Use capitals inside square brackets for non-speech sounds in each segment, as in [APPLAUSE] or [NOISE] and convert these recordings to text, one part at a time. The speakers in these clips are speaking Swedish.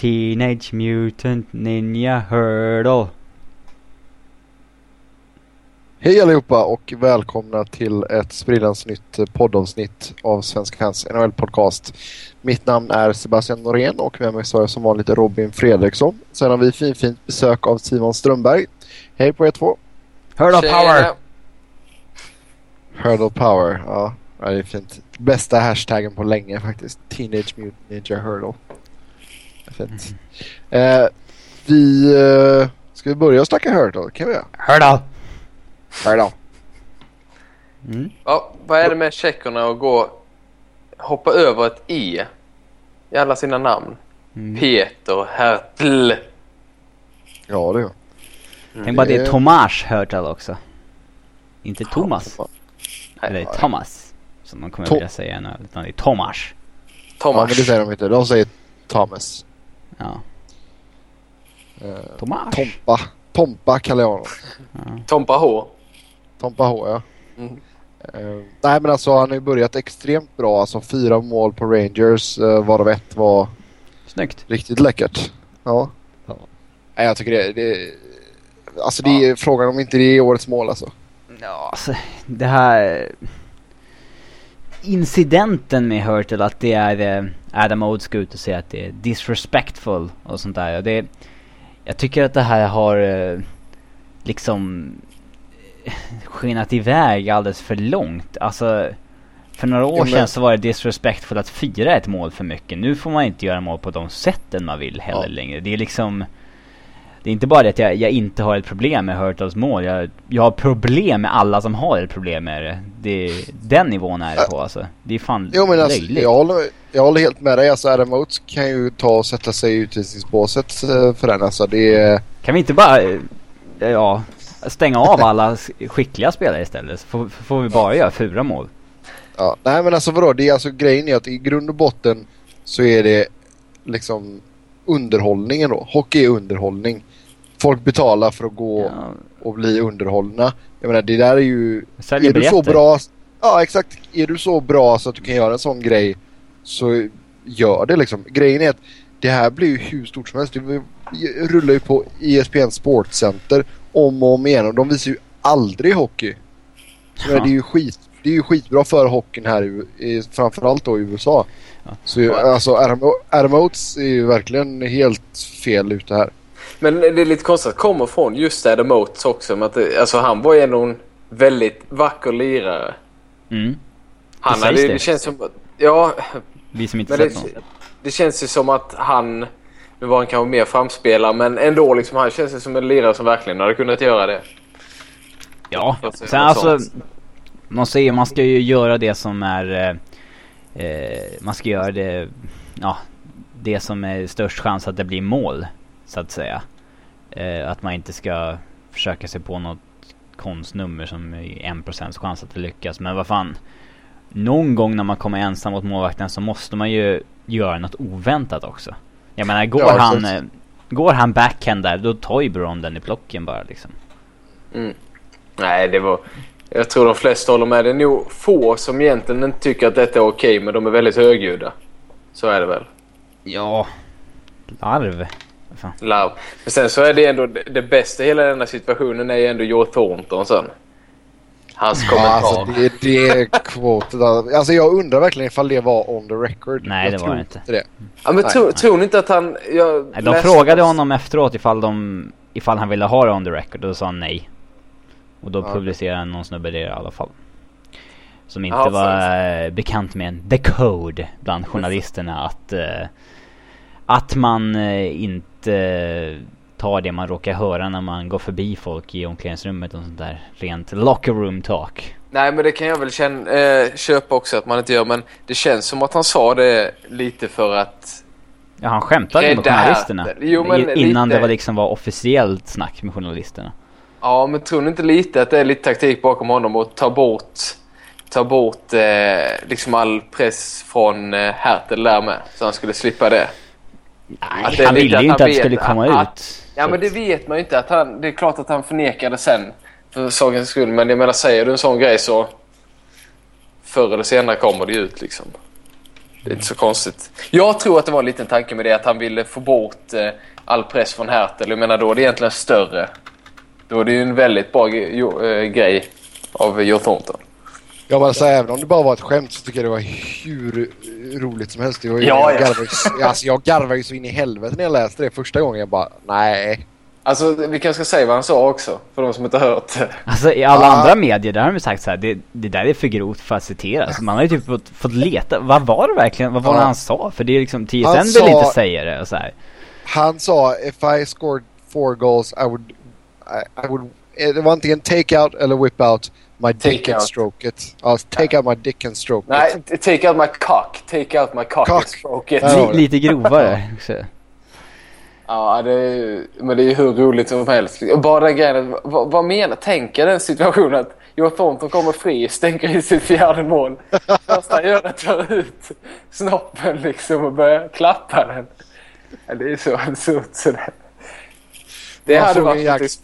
Teenage Mutant Ninja Hurdle. Hej allihopa och välkomna till ett sprillans nytt poddavsnitt av Svenska fans NHL-podcast. Mitt namn är Sebastian Norén och med mig så är som vanligt Robin Fredriksson. Sen har vi fin, fint besök av Simon Strömberg. Hej på er två! Hurdle Power! Hurdle Power, ja. ja. Det är fint. Bästa hashtaggen på länge faktiskt. Teenage Mutant Ninja Hurdle. Fint. Mm. Eh, vi... Eh, ska vi börja snacka Hurdle? kan vi göra? Hurdle! Hurdle. Mm. Ja, vad är det med tjeckerna att gå... Hoppa över ett E i alla sina namn? Mm. Peter Hertl. Ja, det är mm. Tänk bara det är Tomas Hurtle också. Inte Thomas. Ja, Eller Thomas. Som de kommer Tom vilja säga nu. Utan det är Tomas. Tomas. Ja, men det säger de inte. De säger Thomas. Ja. Eh, Tomas. Tompa. Tompa kallar jag honom. Ja. Tompa H. Tompa H, ja. Mm. Uh, nej men alltså han har ju börjat extremt bra. Alltså fyra mål på Rangers uh, varav ett var Snyggt. riktigt läckert. Ja. ja. Nej, jag tycker det, det Alltså det är frågan om inte det är årets mål alltså. Ja, alltså det här incidenten med Hurtle att det är eh, Adam Oates ska ut och säga att det är disrespectful och sånt där. Det, jag tycker att det här har eh, liksom skenat iväg alldeles för långt. Alltså för några år ja, men... sedan så var det disrespectful att fira ett mål för mycket. Nu får man inte göra mål på de sätten man vill heller ja. längre. Det är liksom det är inte bara det att jag, jag inte har ett problem med Hurtles mål. Jag, jag har problem med alla som har ett problem med det. Det den nivån är det på alltså. Det är fan jo, men alltså, jag, håller, jag håller helt med dig. Alltså Adam Oates kan ju ta och sätta sig i utvisningsbåset eh, för den. Alltså det är... Kan vi inte bara, eh, ja, stänga av alla skickliga spelare istället? Så får, får vi bara göra fyra mål. Ja, nej men alltså vadå? Det är alltså grejen är att i grund och botten så är det liksom underhållningen då. Hockey är underhållning. Folk betalar för att gå ja. Och bli underhållna. Jag menar det där är ju... Säljer är du så bra... Ja exakt. Är du så bra så att du kan göra en sån grej så gör det liksom. Grejen är att det här blir ju hur stort som helst. Det rullar ju på ESPN Sportcenter om och om igen och de visar ju aldrig hockey. Så ja. det är ju skit det är ju skitbra för hockeyn här i, framförallt då i USA. Ja. Så alltså Adam Oates är ju verkligen helt fel ute här. Men det är lite konstigt att komma från just Adam Oates också. Att det, alltså han var ju ändå en väldigt vacker lirare. Mm. Han det, hade, det. det känns som... Ja. Vi som inte sett det, någon. det känns ju som att han... Nu var han kanske mer framspelare men ändå liksom han känns ju som en lirare som verkligen hade kunnat göra det. Ja, sen alltså... Man säger man ska ju göra det som är... Eh, eh, man ska göra det... Ja, det som är störst chans att det blir mål så att säga. Eh, att man inte ska försöka sig på något konstnummer som är en procents chans att det lyckas. Men vad fan. Någon gång när man kommer ensam mot målvakten så måste man ju göra något oväntat också. Jag menar, går ja, han... Eh, går han backhand där, då tar ju Bron den i plocken bara liksom. Mm. Nej, det var... Jag tror de flesta håller med. Det är nog få som egentligen inte tycker att detta är okej, men de är väldigt högljudda. Så är det väl? Ja. Larv. Love. Men sen så är det ändå det bästa i hela denna situationen är ju ändå Joe Thornton sen. Hans ja, kommentar. Alltså det, det är kvotet. Alltså jag undrar verkligen ifall det var on the record. Nej, jag det var det inte. Det. Ja, men tro, tror ni inte att han... Jag nej, de frågade oss. honom efteråt ifall, de, ifall han ville ha det on the record och då sa han nej. Och då ja. publicerade någon snubbe det i alla fall. Som inte ja, var äh, bekant med en the code bland journalisterna att... Äh, att man äh, inte tar det man råkar höra när man går förbi folk i omklädningsrummet och sånt där. Rent locker room talk. Nej men det kan jag väl känna, äh, köpa också att man inte gör men det känns som att han sa det lite för att Ja han skämtade med journalisterna. Jo, men innan lite... det var liksom var officiellt snack med journalisterna. Ja men tror ni inte lite att det är lite taktik bakom honom att ta bort ta bort eh, liksom all press från eh, Hertel där med så han skulle slippa det? Nej, han ville ju inte att det skulle komma att, ut. Ja, men det vet man ju inte. Att han, det är klart att han förnekade sen för sakens skull. Men jag menar, säger du en sån grej så förr eller senare kommer det ut liksom. Det är inte så konstigt. Jag tror att det var en liten tanke med det att han ville få bort eh, all press från Hertel. Jag menar då är det egentligen större. Då är det ju en väldigt bra eh, grej av Joe Thornton. Ja men alltså, även om det bara var ett skämt så tycker jag det var hur roligt som helst. Ju- Ja, jag, ja. garvade, ju- alltså, jag garvade ju så in i helvete när jag läste det första gången. Jag bara, nej. Alltså vi kanske ska säga vad han sa också. För de som inte har hört det. Alltså i alla Ja. andra medier där har de sagt så här, det, det där är för grovt för att citeras. Man har ju typ fått, fått leta, vad var det verkligen, vad var det han sa? För det är liksom, TSN Han vill sa- inte säga det och så här. Han sa if I scored four goals I would... I, I would det var antingen take out eller whip out my dick Take and out. stroke it. Ja, take out my dick and stroke it. Nej, take out my cock. Take out my cock, Cock. and stroke it. Ja, lite grovare [LAUGHS] också. Ja, det är, ju- men det är ju hur roligt som helst. Bara den grejen, vad, vad menar, tänker den situationen att Joe Thornton kommer fri, stänker i sitt fjärde mål. Första han gör är att ta ut snoppen liksom och börja klappa den. Ja, det är så absurt så det... Hade varit.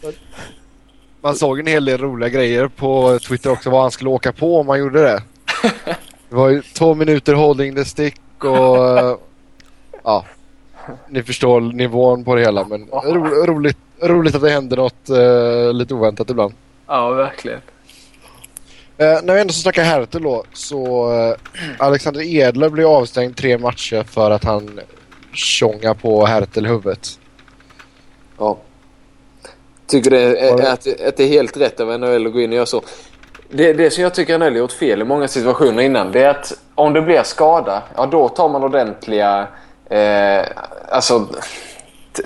Man såg en hel del roliga grejer på Twitter också vad han skulle åka på om han gjorde det. [LAUGHS] Det var ju två minuter holding the stick och... Ja. Ni förstår nivån på det hela men ro, roligt, roligt att det händer något eh, lite oväntat ibland. Ja, verkligen. Eh, när vi ändå så snackar Hertel då så eh, Alexander Edler blev avstängd tre matcher för att han tjongar på Hertel huvudet. Ja. Tycker det är, det- att, att det är helt rätt av NHL att gå in och göra så. Det, det som jag tycker NHL har gjort fel i många situationer innan det är att om det blir skada, ja då tar man ordentliga... Eh, alltså,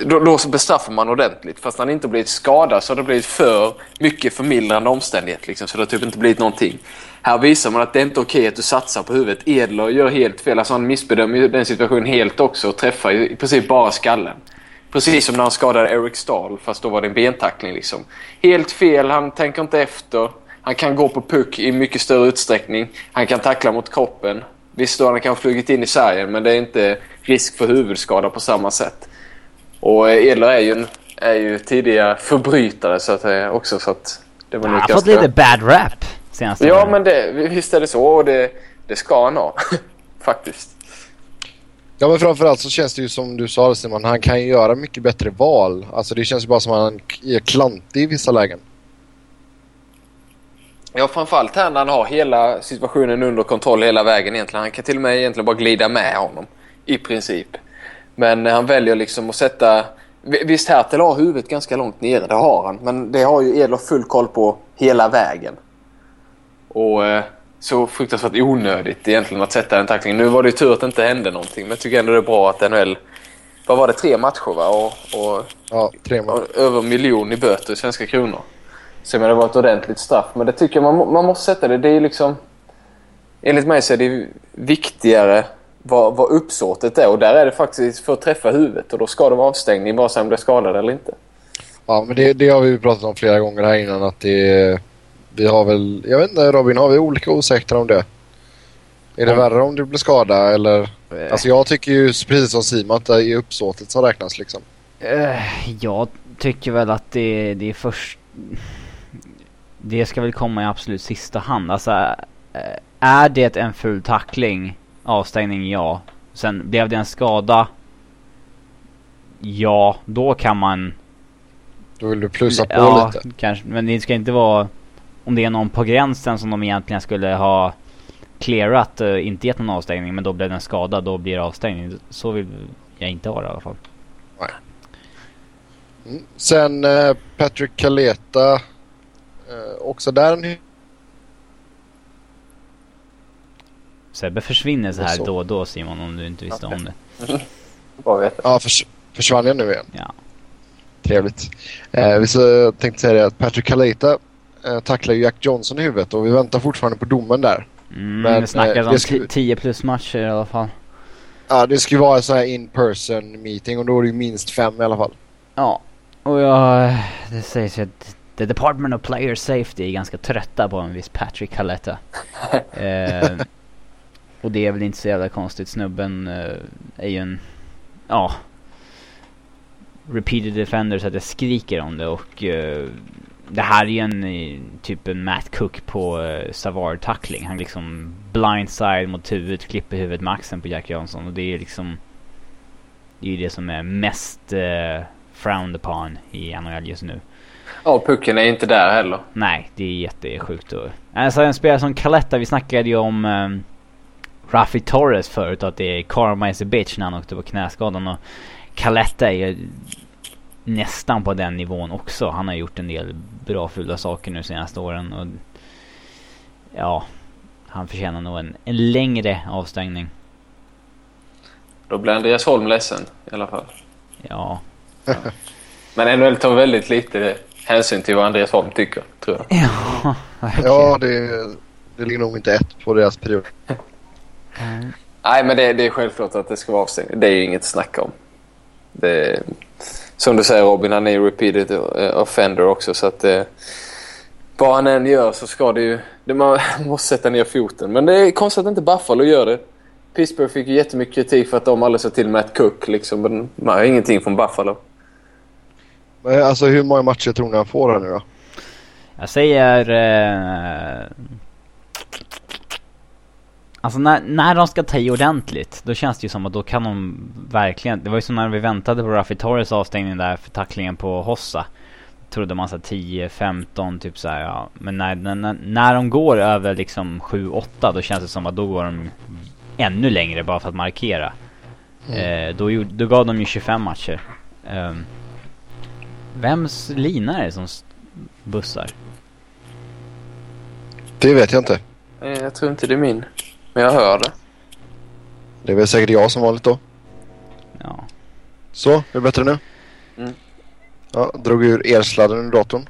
då, då bestraffar man ordentligt. Fast när han inte blivit skadad så har det blivit för mycket förmildrande omständighet. Liksom, så det har typ inte blivit någonting. Här visar man att det är inte okej att du satsar på huvudet. Edler gör helt fel. Alltså han missbedömer den situationen helt också och träffar i, i princip bara skallen. Precis som när han skadade Eric Stahl, fast då var det en bentackling. Liksom. Helt fel, han tänker inte efter. Han kan gå på puck i mycket större utsträckning. Han kan tackla mot kroppen. Visst, då han kanske flugit in i sargen, men det är inte risk för huvudskada på samma sätt. Och eh, Edler är ju, en, är ju tidigare förbrytare så att säga också, så att det var Han nog har fått lite bad rap senaste Ja, åren. men det, visst är det så och det, det ska han ha. [LAUGHS] Faktiskt. Ja men framförallt så känns det ju som du sa Simon, han kan ju göra mycket bättre val. Alltså det känns ju bara som att han är klantig i vissa lägen. Ja, framförallt här när han har hela situationen under kontroll hela vägen egentligen. Han kan till och med egentligen bara glida med honom. I princip. Men eh, han väljer liksom att sätta... Visst, Hertel har huvudet ganska långt nere, det har han. Men det har ju Edler full koll på hela vägen. Och eh, så fruktansvärt onödigt egentligen att sätta den tacklingen. Nu var det ju tur att det inte hände någonting. Men jag tycker ändå det är bra att NHL... Vad var det? Tre matcher va? Och, och Ja, tre mål. och över en miljon i böter i svenska kronor. Så jag menar, det var ett ordentligt straff. Men det tycker jag man, man måste sätta det. Det är ju liksom... Enligt mig så är det viktigare vad, vad uppsåtet är. Och där är det faktiskt för att träffa huvudet. Och då ska det vara avstängning vare sig man blir skadad eller inte. Ja men det, det har vi pratat om flera gånger här innan att det... Vi har väl... Jag vet inte Robin, har vi olika åsikter om det? Är det Om- värre om du blir skadad eller? Eh, Alltså jag tycker ju precis som Simon att det är uppsåtet som räknas liksom. Eh, jag tycker väl att det, det är först... Det ska väl komma i absolut sista hand. Alltså, eh, är det en full tackling, avstängning ja. Sen blev det en skada, ja, då kan man... Då vill du plussa på ja, lite. kanske. Men det ska inte vara... Om det är någon på gränsen som de egentligen skulle ha clearat, uh, inte gett någon avstängning, men då blev det en skada, då blir det avstängning. Så vill jag inte ha det i alla fall. Mm. Sen eh, Patrick Kaleta. Eh, också där en Sebbe försvinner så här Så. då och då Simon om du inte visste om det. [LAUGHS] Ja, förs försvann jag nu igen? Ja. Trevligt. Eh, vi så tänkte säga det att Patrick Kaleta eh, tacklar ju Jack Johnson i huvudet och vi väntar fortfarande på domen där. Mm, Men, det snackas eh, om det skulle- 10 plus matcher i alla fall. Ja, det ju vara sån här in person meeting och då är det ju minst fem i alla fall. Ja, och jag... Det sägs ju att The Department of Player Safety är ganska trötta på en viss Patrick Caletta. [LAUGHS] eh, och det är väl inte så jävla konstigt. Snubben eh, är ju en... Ja. Repeated defender så att det skriker om det och... Eh, det här är en eh, typ en Matt Cook på uh, Savard tackling. Han liksom blindside mot huvudet, klipper huvudet med axeln på Jack Johnson och det är liksom det är ju det som är mest uh, frowned upon i NHL just nu. Ja, och pucken är inte där heller. Nej, det är jättesjukt. Och, alltså en spelare som Caletta, vi snackade ju om um, Rafi Torres förut att det är karma is a bitch när han åkte på knäskadan och Caletta är ju nästan på den nivån också. Han har gjort en del bra fula saker nu senaste åren och ja, han förtjänar nog en, en längre avstängning. Då blir Andreas Holm ledsen i alla fall. Ja. Men NHL tar väldigt lite hänsyn till vad Andreas Holm tycker, tror jag. Ja, [LAUGHS] Ja, det, det ligger nog inte ett på deras period. Mm. Nej, men det, det är självklart att det ska vara avstängning. Det är ju inget att snacka om. Det, som du säger Robin, han är ju repeated eh, offender också så att eh, vad han än gör så ska det ju... Det, man [LAUGHS] måste sätta ner foten. Men det är konstigt att inte Buffalo gör det. Pittsburgh fick ju jättemycket kritik för att de aldrig sa till Matt Cook liksom. Men man har ingenting från Buffalo. Men alltså hur många matcher tror ni han får här nu då? Jag säger... Eh, alltså när, när de ska ta i ordentligt, då känns det ju som att då kan de verkligen... Det var ju som när vi väntade på Rafi Torres avstängning där för tacklingen på Hossa. Trodde man såhär 10, 15 typ såhär ja. Men när, när, när de går över liksom 7, 8 då känns det som att då går de ännu längre bara för att markera. Eh, då, gjorde- då gav de ju 25 matcher. Eh, vems lina är det som bussar? Det vet jag inte. Eh, Jag tror inte det är min. Men jag hör det. Det är väl säkert jag som vanligt då. Ja. Så, är det bättre nu? Mm. Ja, drog ur elsladden ur datorn.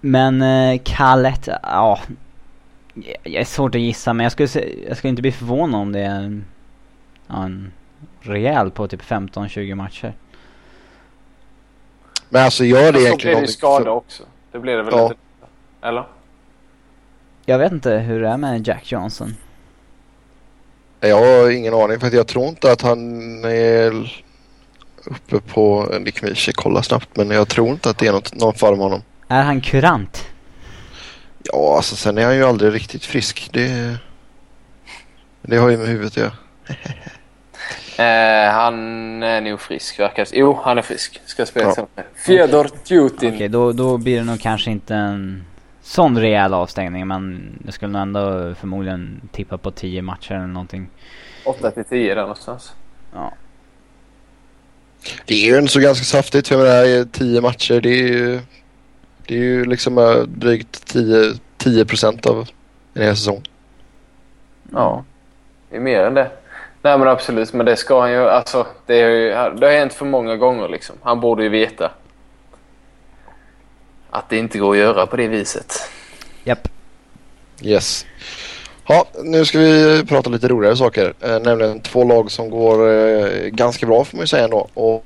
Men eh, Kallet, ja. Jag är svårt att gissa men jag skulle, se, jag skulle inte bli förvånad om det är en, ja, en rejäl på typ 15-20 matcher. Men alltså gör det Så blir egentligen det ju skada för- också. Det blir det väl Ja. inte? Eller? Jag vet inte hur det är med Jack Johnson. Jag har ingen aning för att jag tror inte att han är uppe på... Det kan vi i och för sig kolla snabbt men jag tror inte att det är något, någon fara med honom. Är han kurant? Ja, alltså sen är han ju aldrig riktigt frisk. Det, det har ju med huvudet att göra. [LAUGHS] Eh, han är nog frisk verkar Jo, han är frisk. Ska spela Ja. med Fjodor Tjutin. Okej, då, då blir det nog kanske inte en sån rejäl avstängning men jag skulle nog ändå förmodligen tippa på 10 matcher eller någonting. 8 till 10 där någonstans. Ja. Det är ju ändå så ganska saftigt. För jag menar, tio matcher det är ju... Det är ju liksom drygt 10, 10 procent av en hel säsong. Ja. Det är mer än det. Nej men absolut, men det ska han ju. Alltså, det, är ju, det har hänt för många gånger liksom. Han borde ju veta. Att det inte går att göra på det viset. Japp. Yes. Ja, nu ska vi prata lite roligare saker. Eh, nämligen två lag som går eh, ganska bra får man ju säga ändå. Och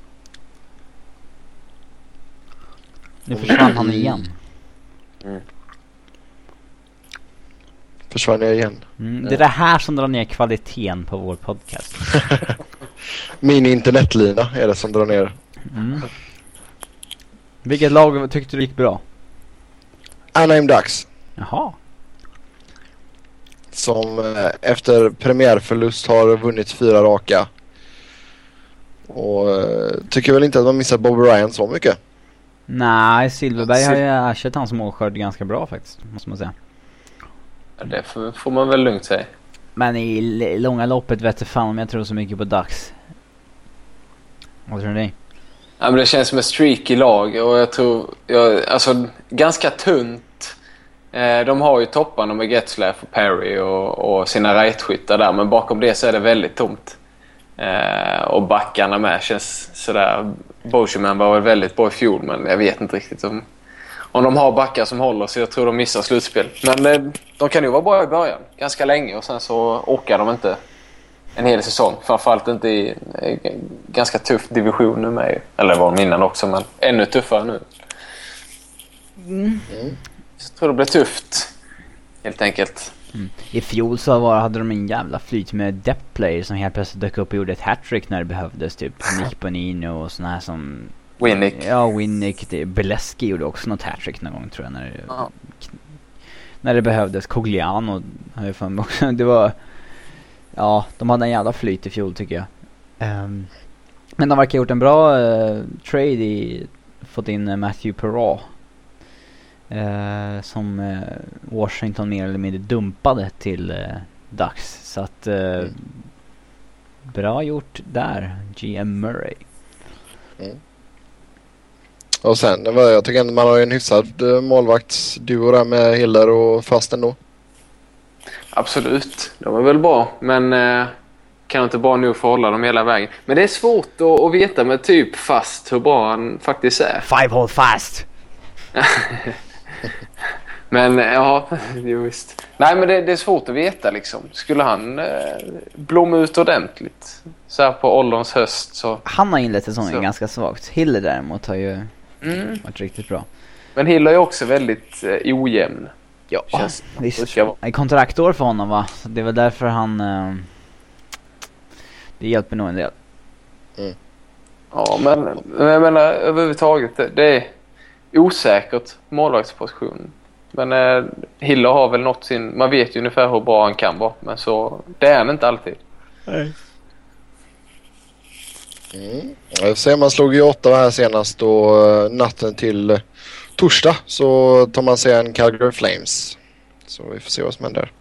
Nu försvann han igen. försvann jag igen. Mm, det är det här som drar ner kvaliteten på vår podcast. [LAUGHS] Min internetlina är det som drar ner. Mm. Vilket lag tyckte du gick bra? Anaheim Ducks. Jaha. Som eh, efter premiärförlust har vunnit fyra raka. Och eh, tycker väl inte att man missar Bob Ryan så mycket. Nej, Silverberg har ju ersatt hans målskörd ganska bra faktiskt, måste man säga. Ja, Det får, man väl lugnt säga. Men i långa loppet vet jag fan om jag tror så mycket på Dax. Vad tror ni? Ja, men det känns som ett streaky lag och jag tror... Jag, alltså, ganska tunt. Eh, de har ju topparna med Getzlaff och Perry och, och sina rightskyttar där men bakom det så är det väldigt tomt. Eh, och backarna med känns sådär... Boscheman var väl väldigt bra i fjol men jag vet inte riktigt om, om de har backar som håller så jag tror de missar slutspel. Men eh, de kan ju vara bra i början, ganska länge och sen så orkar de inte en hel säsong. Framförallt inte i en ganska tuff division nu med. Eller var de innan också, men ännu tuffare nu. Så jag tror det blir tufft. Helt enkelt. I fjol så var, hade de en jävla flyt med depth players som helt plötsligt dök upp och gjorde ett hattrick när det behövdes. Typ Nick Bonino och såna här som Winnick. Ja, Winnick. Beleski gjorde också något hattrick någon gång tror jag. När det, Ja. när det behövdes. Cogliano har jag för mig också. Det var... Ja, de hade en jävla flyt i fjol tycker jag. Ehm, men de verkar ha gjort en bra eh, trade i... Fått in eh, Matthew Perrault. Eh, som eh, Washington mer eller mindre dumpade till eh, Ducks. Så att... Mm. Bra gjort där, GM Murray. Och sen, jag tycker ändå man har ju en hyfsad målvaktsduo där med Hiller och Fast ändå. Absolut, de är väl bra. Men eh, kan inte bra nog för att hålla dem hela vägen. Men det är svårt att, att veta med typ fast hur bra han faktiskt är. Five hole fast! [LAUGHS] Men eh, ja, jo, visst. Nej, men det, det är svårt att veta liksom. Skulle han eh, blomma ut ordentligt så här på ålderns höst så... Han har inlett säsongen Så. ganska svagt. Hiller däremot har ju Mm. varit riktigt bra. Men Hill är ju också väldigt eh, ojämn. Ja, Känns- visst. Det är kontraktår för honom va? Så det är väl därför han... Eh, det hjälper nog en del. Ja, men, men jag menar överhuvudtaget. Det, det är osäkert målvaktsposition. Men eh, Hiller har väl nått sin... Man vet ju ungefär hur bra han kan vara. Men så... Det är han inte alltid. Mm. Jag ser man slog ju åtta här senast och eh, natten till eh, torsdag så tar man sig en Calgary Flames. Så vi får se vad som händer.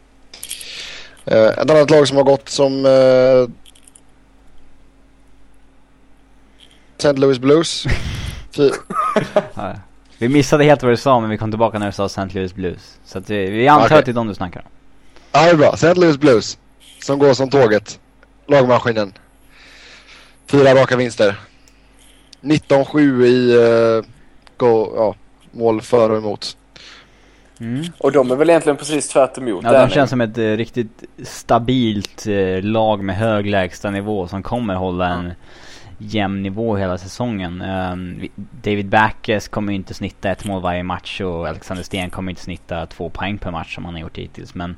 Eh, ett annat lag som har gått som eh, St. Louis Blues. [LAUGHS] Fy- Ja. Vi missade helt vad du sa men vi kom tillbaka när du sa St. Louis Blues. Så att vi, vi antar Okej. att det är de du snackar om. Ja, det är bra. St. Louis Blues. Som går som tåget. Lagmaskinen. Fyra raka vinster. 19-7 i uh, go, ja, mål för och emot. Mm. Och de är väl egentligen precis tvärt emot. Ja, de känns som ett eh, riktigt stabilt eh, lag med hög lägstanivå som kommer hålla en jämn nivå hela säsongen. Vi- David Backes kommer ju inte snitta ett mål varje match och Alexander Sten kommer inte snitta två poäng per match som han har gjort hittills. Men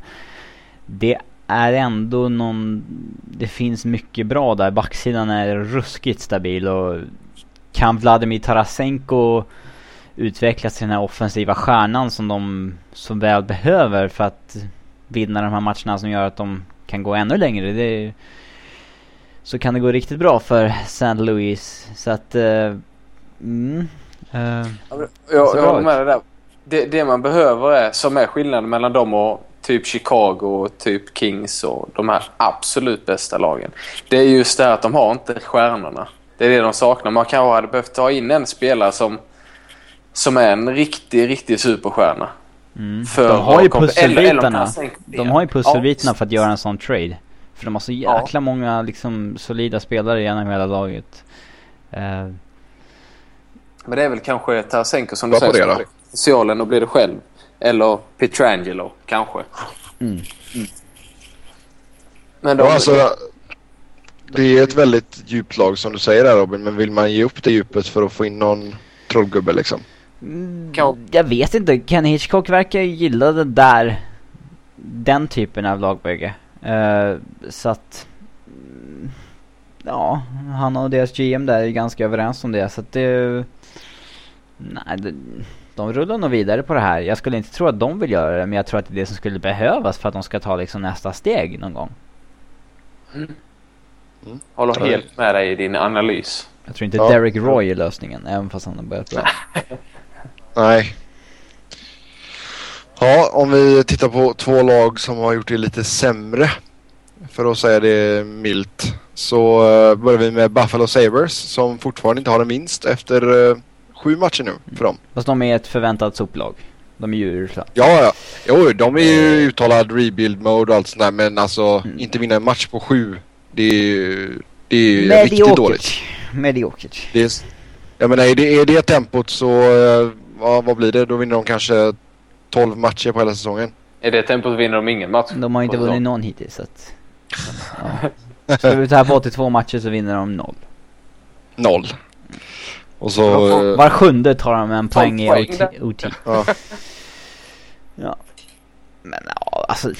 det är ändå någon... Det finns mycket bra där. Backsidan är ruskigt stabil och kan Vladimir Tarasenko utvecklas till den här offensiva stjärnan som de så väl behöver för att vinna de här matcherna som gör att de kan gå ännu längre. Det är, så kan det gå riktigt bra för St. Louis. Så att... Uh, mm, Jag, ser jag håller med dig där. Det, det man behöver är, som är skillnaden mellan dem och typ Chicago och typ Kings och de här absolut bästa lagen. Det är just det här att de har inte stjärnorna. Det är det de saknar. Man kanske hade behövt ta in en spelare som, som är en riktig, riktig superstjärna. mm. För De har ju pusselbitarna. De har ju pusselbitarna Ja, för att göra en sån trade. För de har så Ja. jäkla många liksom solida spelare genom hela laget. Eh, Men det är väl kanske Tarasenko som du Bra på säger. det som då. är Potentialen att bli det själv. Eller Pietrangelo kanske. mm. Men de, Ja, alltså, det är ett väldigt djupt lag som du säger där Robin. Men vill man ge upp det djupet för att få in någon trollgubbe liksom? Mm, Jag vet inte, Ken Hitchcock verkar gilla det där Den typen av lagbygge Eh, Så att mm, Ja, han och deras GM där är ganska överens om det så att det Nej, det, de rullar nog vidare på det här. Jag skulle inte tro att de vill göra det men jag tror att det är det som skulle behövas för att de ska ta liksom nästa steg någon gång. håller Ja. helt med dig i din analys. Jag tror inte Ja. Derek Roy är lösningen även fast han har börjat bra. [LAUGHS] Nej. Ja, om vi tittar på två lag som har gjort det lite sämre. För att säga det milt. Så eh, börjar vi med Buffalo Sabres som fortfarande inte har en vinst efter eh, sju matcher nu för dem. Fast de är ett förväntat soplag. De är ju. Ja, ja. Jo, de är ju uttalad rebuild mode och allt sånt där. Men alltså Mm. inte vinna en match på sju. Det är ju det är ju riktigt dåligt. Mediokert. Det är, jag menar, är det, är det tempot så, eh, ja, vad blir det? Då vinner de kanske 12 matcher på hela säsongen. I det tempot vinner de ingen match. De har inte säsong. vunnit någon hittills så att... [LAUGHS] Ja. Slutar på 82 matcher så vinner de noll. Noll. Och så... eh, Var sjunde tar de en poäng i OT. OT. ja. [LAUGHS] Ja. Men ja, alltså.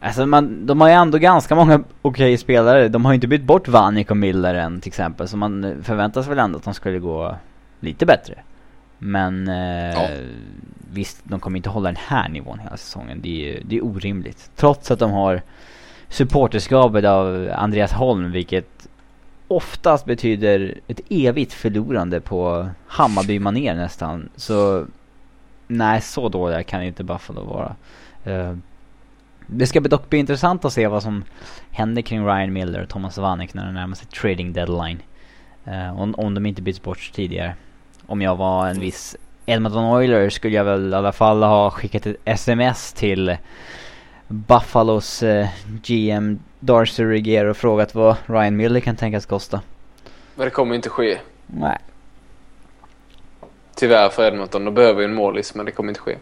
Alltså man, de har ju ändå ganska många okej spelare. De har ju inte bytt bort Vanik och Miller än till exempel. Så man förväntas väl ändå att de skulle gå lite bättre. Men eh, Ja. visst, de kommer inte hålla den här nivån hela säsongen. Det är, det är orimligt. Trots att de har supporterskapet av Andreas Holm, vilket oftast betyder ett evigt förlorande på Hammarby-manér nästan. Så nej, så dåliga kan inte Buffalo vara. Eh, det ska dock bli intressant att se vad som händer kring Ryan Miller och Thomas Vanek när det närmar sig trading deadline. Eh, om, om de inte byts bort tidigare. Om jag var en viss Edmonton Oilers skulle jag väl i alla fall ha skickat ett sms till Buffalos eh, GM Darcy Regier och frågat vad Ryan Miller kan tänkas kosta. Men det kommer inte ske. Nej. Tyvärr för Edmonton. De behöver ju en målis, men det kommer inte ske.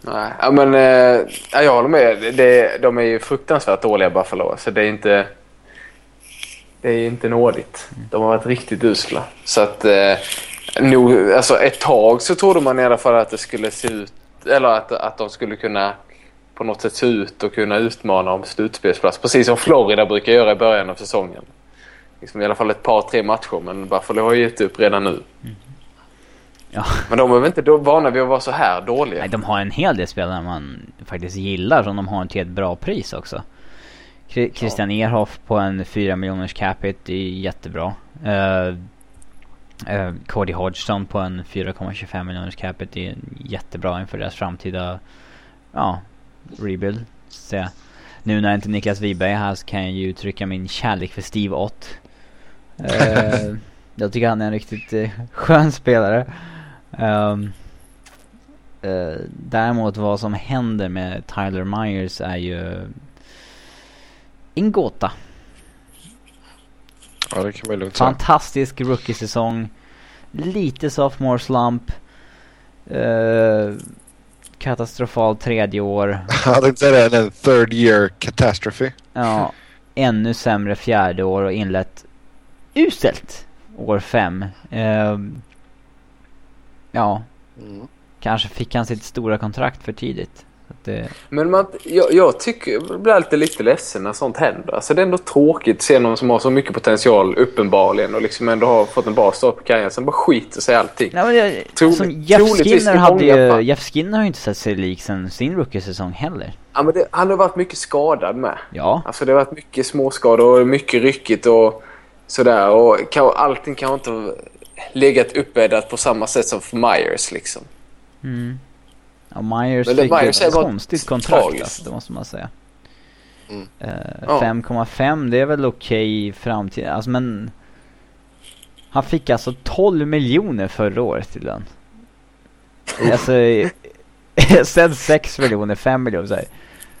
Nej, ja, men eh, ja, jag håller med. Det, de är ju fruktansvärt dåliga Buffalo. Så det är inte... Det är inte nådigt. De har varit riktigt usla. Så att... Eh, nog, alltså ett tag så trodde man i alla fall att det skulle se ut... Eller att, att de skulle kunna på något sätt se ut och kunna utmana om slutspelsplats. Precis som Florida brukar göra i början av säsongen. Liksom I alla fall ett par, tre matcher. Men Buffalo har gett upp redan nu. Ja. Men de är väl inte vana vid att vara så här dåliga? Nej, de har en hel del spelare man faktiskt gillar som de har till ett bra pris också. Christian Ehrhoff på en 4 miljoners capita är jättebra. Uh, uh, Cody Hodgson på en 4,25 miljoners capita är jättebra inför deras framtida ja, rebuild. Så, nu när inte Niklas Wiberg är här så kan jag ju uttrycka min kärlek för Steve Ott. Eh, [LAUGHS] jag tycker han är en riktigt eh, skön spelare. Ehm, eh, däremot vad som händer med Tyler Myers är ju en gåta. Ja, det kan man lugnt säga. Fantastisk rookie-säsong. Lite sophomore slump. Uh, katastrofal tredje år. [LAUGHS] Jag tänkte säga det, en third year catastrophe. Ja, ännu sämre fjärde år och inlett uselt år fem. Ehm, ja, Mm. kanske fick han sitt stora kontrakt för tidigt. Det, Men man, jag, jag tycker, jag blir alltid lite ledsen när sånt händer. Alltså det är ändå tråkigt att se någon som har så mycket potential uppenbarligen och liksom ändå har fått en bra start på karriären. Sen bara skiter sig allting. Nej men jag, Troligt- som Jeff Skinner hade ju. Jeff Skinner har ju inte sett sig lik sen sin rookie-säsong heller. Ja, men det, han har varit mycket skadad med. Ja, Alltså det har varit mycket småskador och mycket ryckigt och sådär. Och kan, allting kan inte legat uppbäddat på samma sätt som för Myers liksom. mm. Ja, Myers Men fick Myers ett konstigt kontrakt tragiskt. alltså, det måste man säga. Mm. Eh, Ja. 5,5 det är väl okej i framtiden, alltså men Han fick alltså 12 miljoner förra året i lön. [LAUGHS] alltså, sen 6 miljoner, 5 miljoner så här.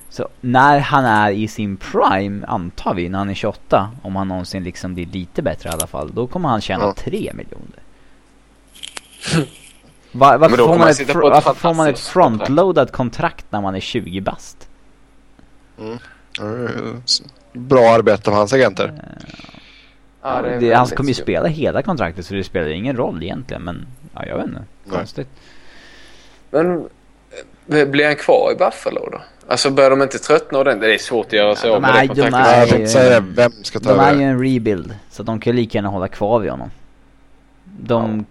Så när han är i sin prime, antar vi, när han är 28, om han någonsin liksom blir lite bättre i alla fall, då kommer han tjäna Ja. 3 miljoner. [LAUGHS] Va, varför, får man han ett, fr- varför får man ett fantastiskt kontrakt. när man är 20 bast? Mm. Eh, Bra arbete av hans agenter. Ja, det är han kommer ju spela hela kontraktet så det spelar ingen roll egentligen men ja, jag vet inte. Konstigt. Men eh, blir han kvar i Buffalo då? Alltså börjar de inte tröttna ordentligt? Det är svårt att göra sig Ja, av de med är- det de kontraktet. är- Jag säga det, vem ska ta De är ju över? en rebuild så de kan ju lika gärna hålla kvar vid honom. De,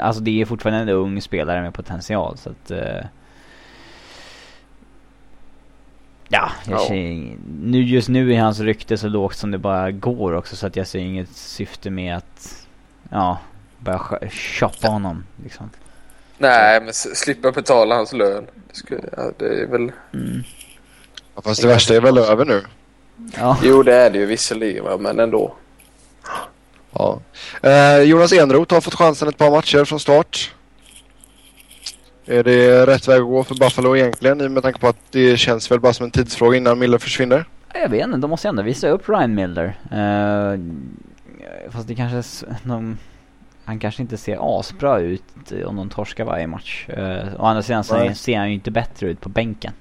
alltså det är fortfarande en ung spelare med potential så att eh, Ja, jag Ja. ser, nu, just nu är hans rykte så lågt som det bara går också så att jag ser inget syfte med att Ja, börja sh- shoppa honom liksom. Nej, men slippa betala hans lön. Det, skulle, ja, det är väl... Mm. Ja, Fast det värsta är väl över nu. Ja. Jo, det är det ju visserligen, men ändå. Ja. Eh, Jonas Enroth har fått chansen ett par matcher från start. Är det rätt väg att gå för Buffalo egentligen? Med tanke på att det känns väl bara som en tidsfråga innan Miller försvinner. Jag vet inte, de måste ändå visa upp Ryan Miller. Uh, fast det kanske... De, han kanske inte ser asbra ut om de torskar varje match. Uh, å andra sidan så ser han ju inte bättre ut på bänken.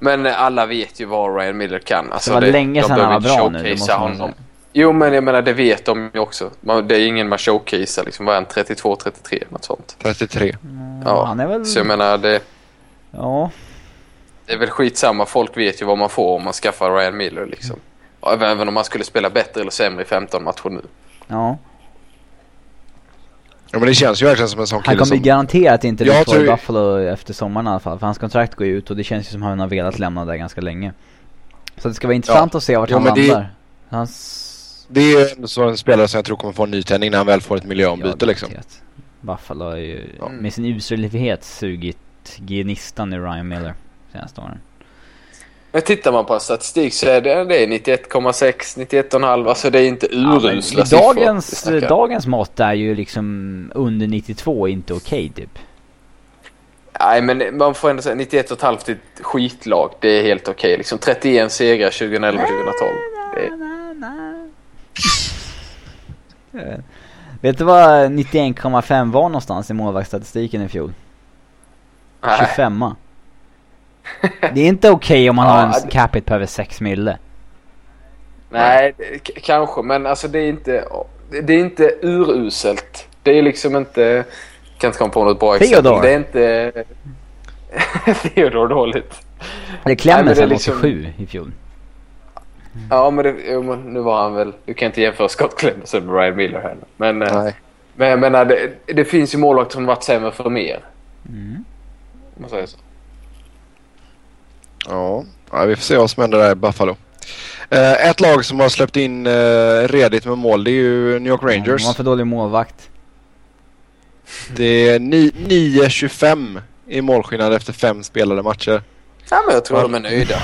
Men eh, alla vet ju vad Ryan Miller kan. Alltså, det var länge de sedan han var bra nu. Det man honom. Jo, men jag menar det vet de ju också. Man, det är ingen man showcasear liksom. Vad är han? 32, 33 något sånt. 33. Ja, Ja, han är väl... Så jag menar det... Ja. det är väl skitsamma. Folk vet ju vad man får om man skaffar Ryan Miller liksom. Och Även om man skulle spela bättre eller sämre i 15 matcher nu. Ja. Ja, men det känns ju verkligen som en sån Han kille kommer som... garanterat inte bli kvar i Buffalo efter sommaren i alla fall. För hans kontrakt går ju ut och det känns ju som att han har velat lämna där ganska länge. Så det ska vara intressant att se vart Jo, han men det- landar. Hans... Det är en spelare som jag tror kommer få en nytändning när han väl får ett miljöombyte liksom. garanterat. Buffalo har ju Ja. med sin uselhet sugit gnistan ur Ryan Miller senaste åren. Men tittar man på statistik så är det, det är 91,6, 91,5. Alltså det är inte Ja, urusla siffror. vi dagens, snackar. dagens mått är ju liksom under 92 inte okej typ. Nej, men man får ändå säga 91,5 är ett skitlag. Det är helt okej. Liksom 31 segrar 2011-2012. [LAUGHS] Vet du vad 91,5 var någonstans i målvaktsstatistiken i fjol? Nej. 25 [LAUGHS] Det är inte okej om man Ja, har en capita på över 6 mille. Nej, kanske. Men alltså det är inte... Det är inte uruselt. Det är liksom inte... Kan inte komma på något bra exempel. Theodore. Det är inte... [LAUGHS] Theodore dåligt. Det är som liksom- 87 i fjol. Ja, men, det, men nu var han väl... Du kan inte jämföra Scott Clemens med Ryan Miller heller. Men, eh, Nej. men jag menar, det, det finns ju målvakter som varit sämre för mer. Mm. Om man säger så. Ja. ja, vi får se vad som händer där i Buffalo. Eh, ett lag som har släppt in uh, redigt med mål det är ju New York De Rangers. har för dålig målvakt. Det är ni- 9-25 i målskillnad efter fem spelade matcher. Ja, men jag tror de är nöjda.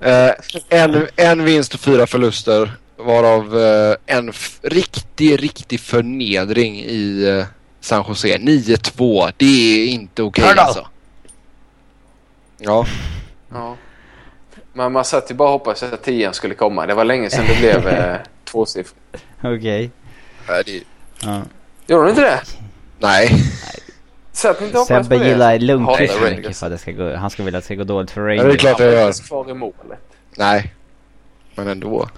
Eh, en, en vinst och fyra förluster. Varav eh, en riktig, riktig förnedring i eh, San Jose. 9-2. Det är inte okej då. alltså. Ja. Ja. Men man satt ju bara och hoppades att tian skulle komma. Det var länge sedan det blev eh, [LAUGHS] tvåsiffrigt. Okej. Nej, det, Ja. Gjorde de inte det? nej. Ni inte på Sebbe det? gillar Lundqvist för mycket Rangers. för att det ska gå, han ska vilja att det ska gå dåligt för det är Rangers. klart. Jag gör. kvar i målet. Nej. Men ändå.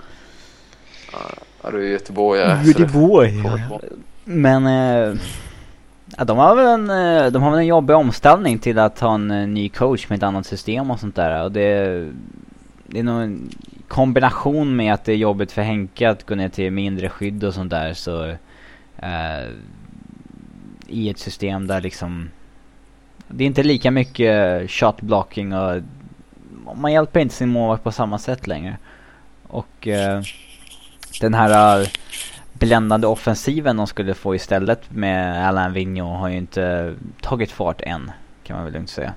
Ja, du är göteborgare. Göteborg. Men eh, ja, de har väl en, eh, de har väl en jobbig omställning till att ha en eh, ny coach med ett annat system och sånt där. Och det, det är nog en kombination med att det är jobbigt för Henke att gå ner till mindre skydd och sånt där. Så eh, i ett system där liksom det är inte lika mycket shot blocking och man hjälper inte sin målvakt på samma sätt längre. Och eh, den här eh, bländande offensiven de skulle få istället med Alain Vigneault har ju inte tagit fart än. Kan man väl lugnt säga.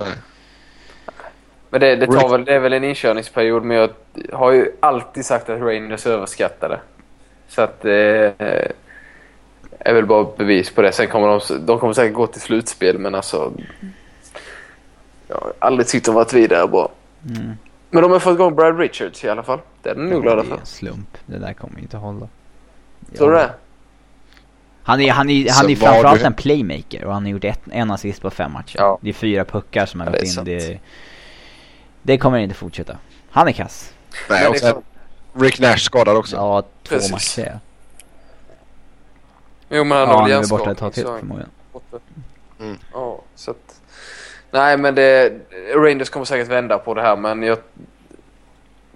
Nej. Men det, det, tar väl, det är väl en inkörningsperiod men jag har ju alltid sagt att Rangers är överskattade. Så att eh, är väl bara bevis på det. Sen kommer de, de kommer säkert gå till slutspel men alltså... Jag har aldrig tyckt de varit vidare bra. Mm. Men de har fått igång Brad Richards i alla fall. Det är de nog glada det är för. en slump. Det där kommer ju inte hålla. Tror du det? Han är, han är, han är framförallt du- en playmaker och han har gjort ett, en assist på fem matcher. Ja. Det är fyra puckar som har gått in. sant. Det, det kommer inte fortsätta. Han är kass. Nej, och sen Rick Nash skadad också. Ja, två Precis. matcher. Ja. Jo men han Ja, har han väl är borta ett tag hjärnskakning, till han- förmodligen. Mm. Ja, så att... Nej, men det... Rangers kommer säkert vända på det här, men jag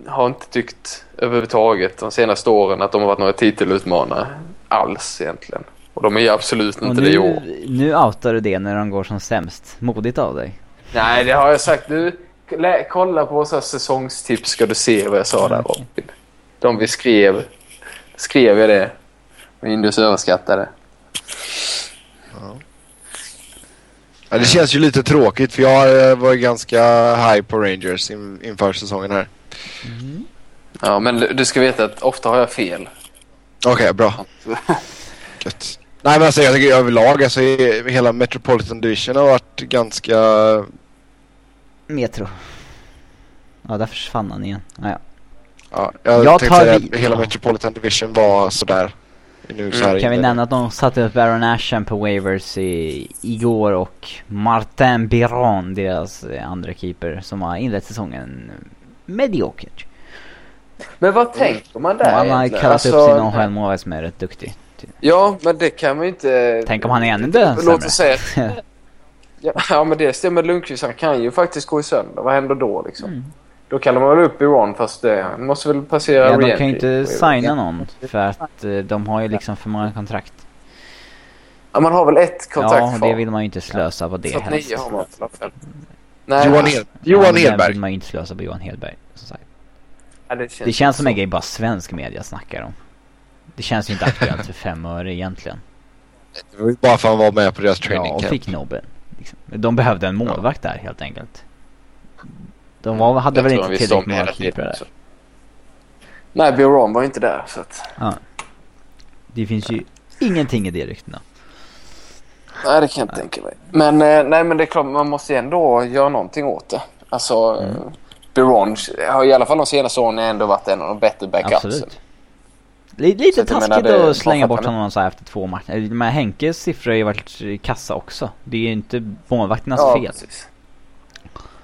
har inte tyckt överhuvudtaget de senaste åren att de har varit några titelutmanare alls egentligen. Och de är ju absolut inte det i år. nu, nu outar du det när de går som sämst. Modigt av dig. Nej, det har jag sagt. Du, kolla på våra säsongstips ska du se vad jag sa där. Robin. De vi skrev. Skrev jag det. Windows överskattade. Ja, det känns ju lite tråkigt för jag eh, var ganska high på Rangers in, inför säsongen här. Ja, men du, du ska veta att ofta har jag fel. Okej, bra. [LAUGHS] Gött. Nej men alltså jag tycker överlag alltså hela Metropolitan Division har varit ganska... Metro. Ja, där försvann han igen. Ja, ja. Ja, jag, Jag tänkte tar säga att hela Metropolitan Division var sådär. Nu så här Mm, Kan vi nämna att de satte upp Baron Ashen på waivers i, igår och Martin Biron, deras andra keeper, som har inlett säsongen mediokert. Men vad tänker man där Han har kallat upp Alltså, sin AHL-målvakt som är rätt duktig. Ja, men det kan man ju inte... Tänk om han är ännu dö- Låt oss säga... [LAUGHS] Ja, ja, men det stämmer. Lundqvist han kan ju faktiskt gå i sönder. Vad händer då liksom? Mm. Då kallar man väl upp Iran fast det måste väl passera Ja, de kan ju inte signa någon för att eh, de har ju liksom för många kontrakt. Ja, man har väl ett kontrakt Ja, det vill man ju inte slösa på det Så helst. nio har man i alla fall. Nej, Johan, Hed Johan ja, Hedberg. vill man ju inte slösa på Johan Hedberg. Ja, det känns, Det känns som en så. grej bara svensk media snackar om. Det känns ju inte aktuellt för fem öre egentligen. Det var ju bara för att han var med på deras Ja, training och camp. fick nobben. Liksom. De behövde en målvakt där helt enkelt. De var, hade Jag väl inte tillräckligt många keeprar där. också. Nej, Biron var inte där så att... Ja. Det finns ju ingenting i det ryktena. Nej, det kan jag inte tänka mig. Men, eh, nej, men det är klart, man måste ju ändå göra någonting åt det. Alltså, mm. Biron har i alla fall de senaste åren ändå varit en av de bättre backupsen. Så Lite jag taskigt menar, det- att slänga bort honom så här efter två matcher. Men Henkes siffror har ju varit kassa också. Det är ju inte målvakternas Ja, fel. precis.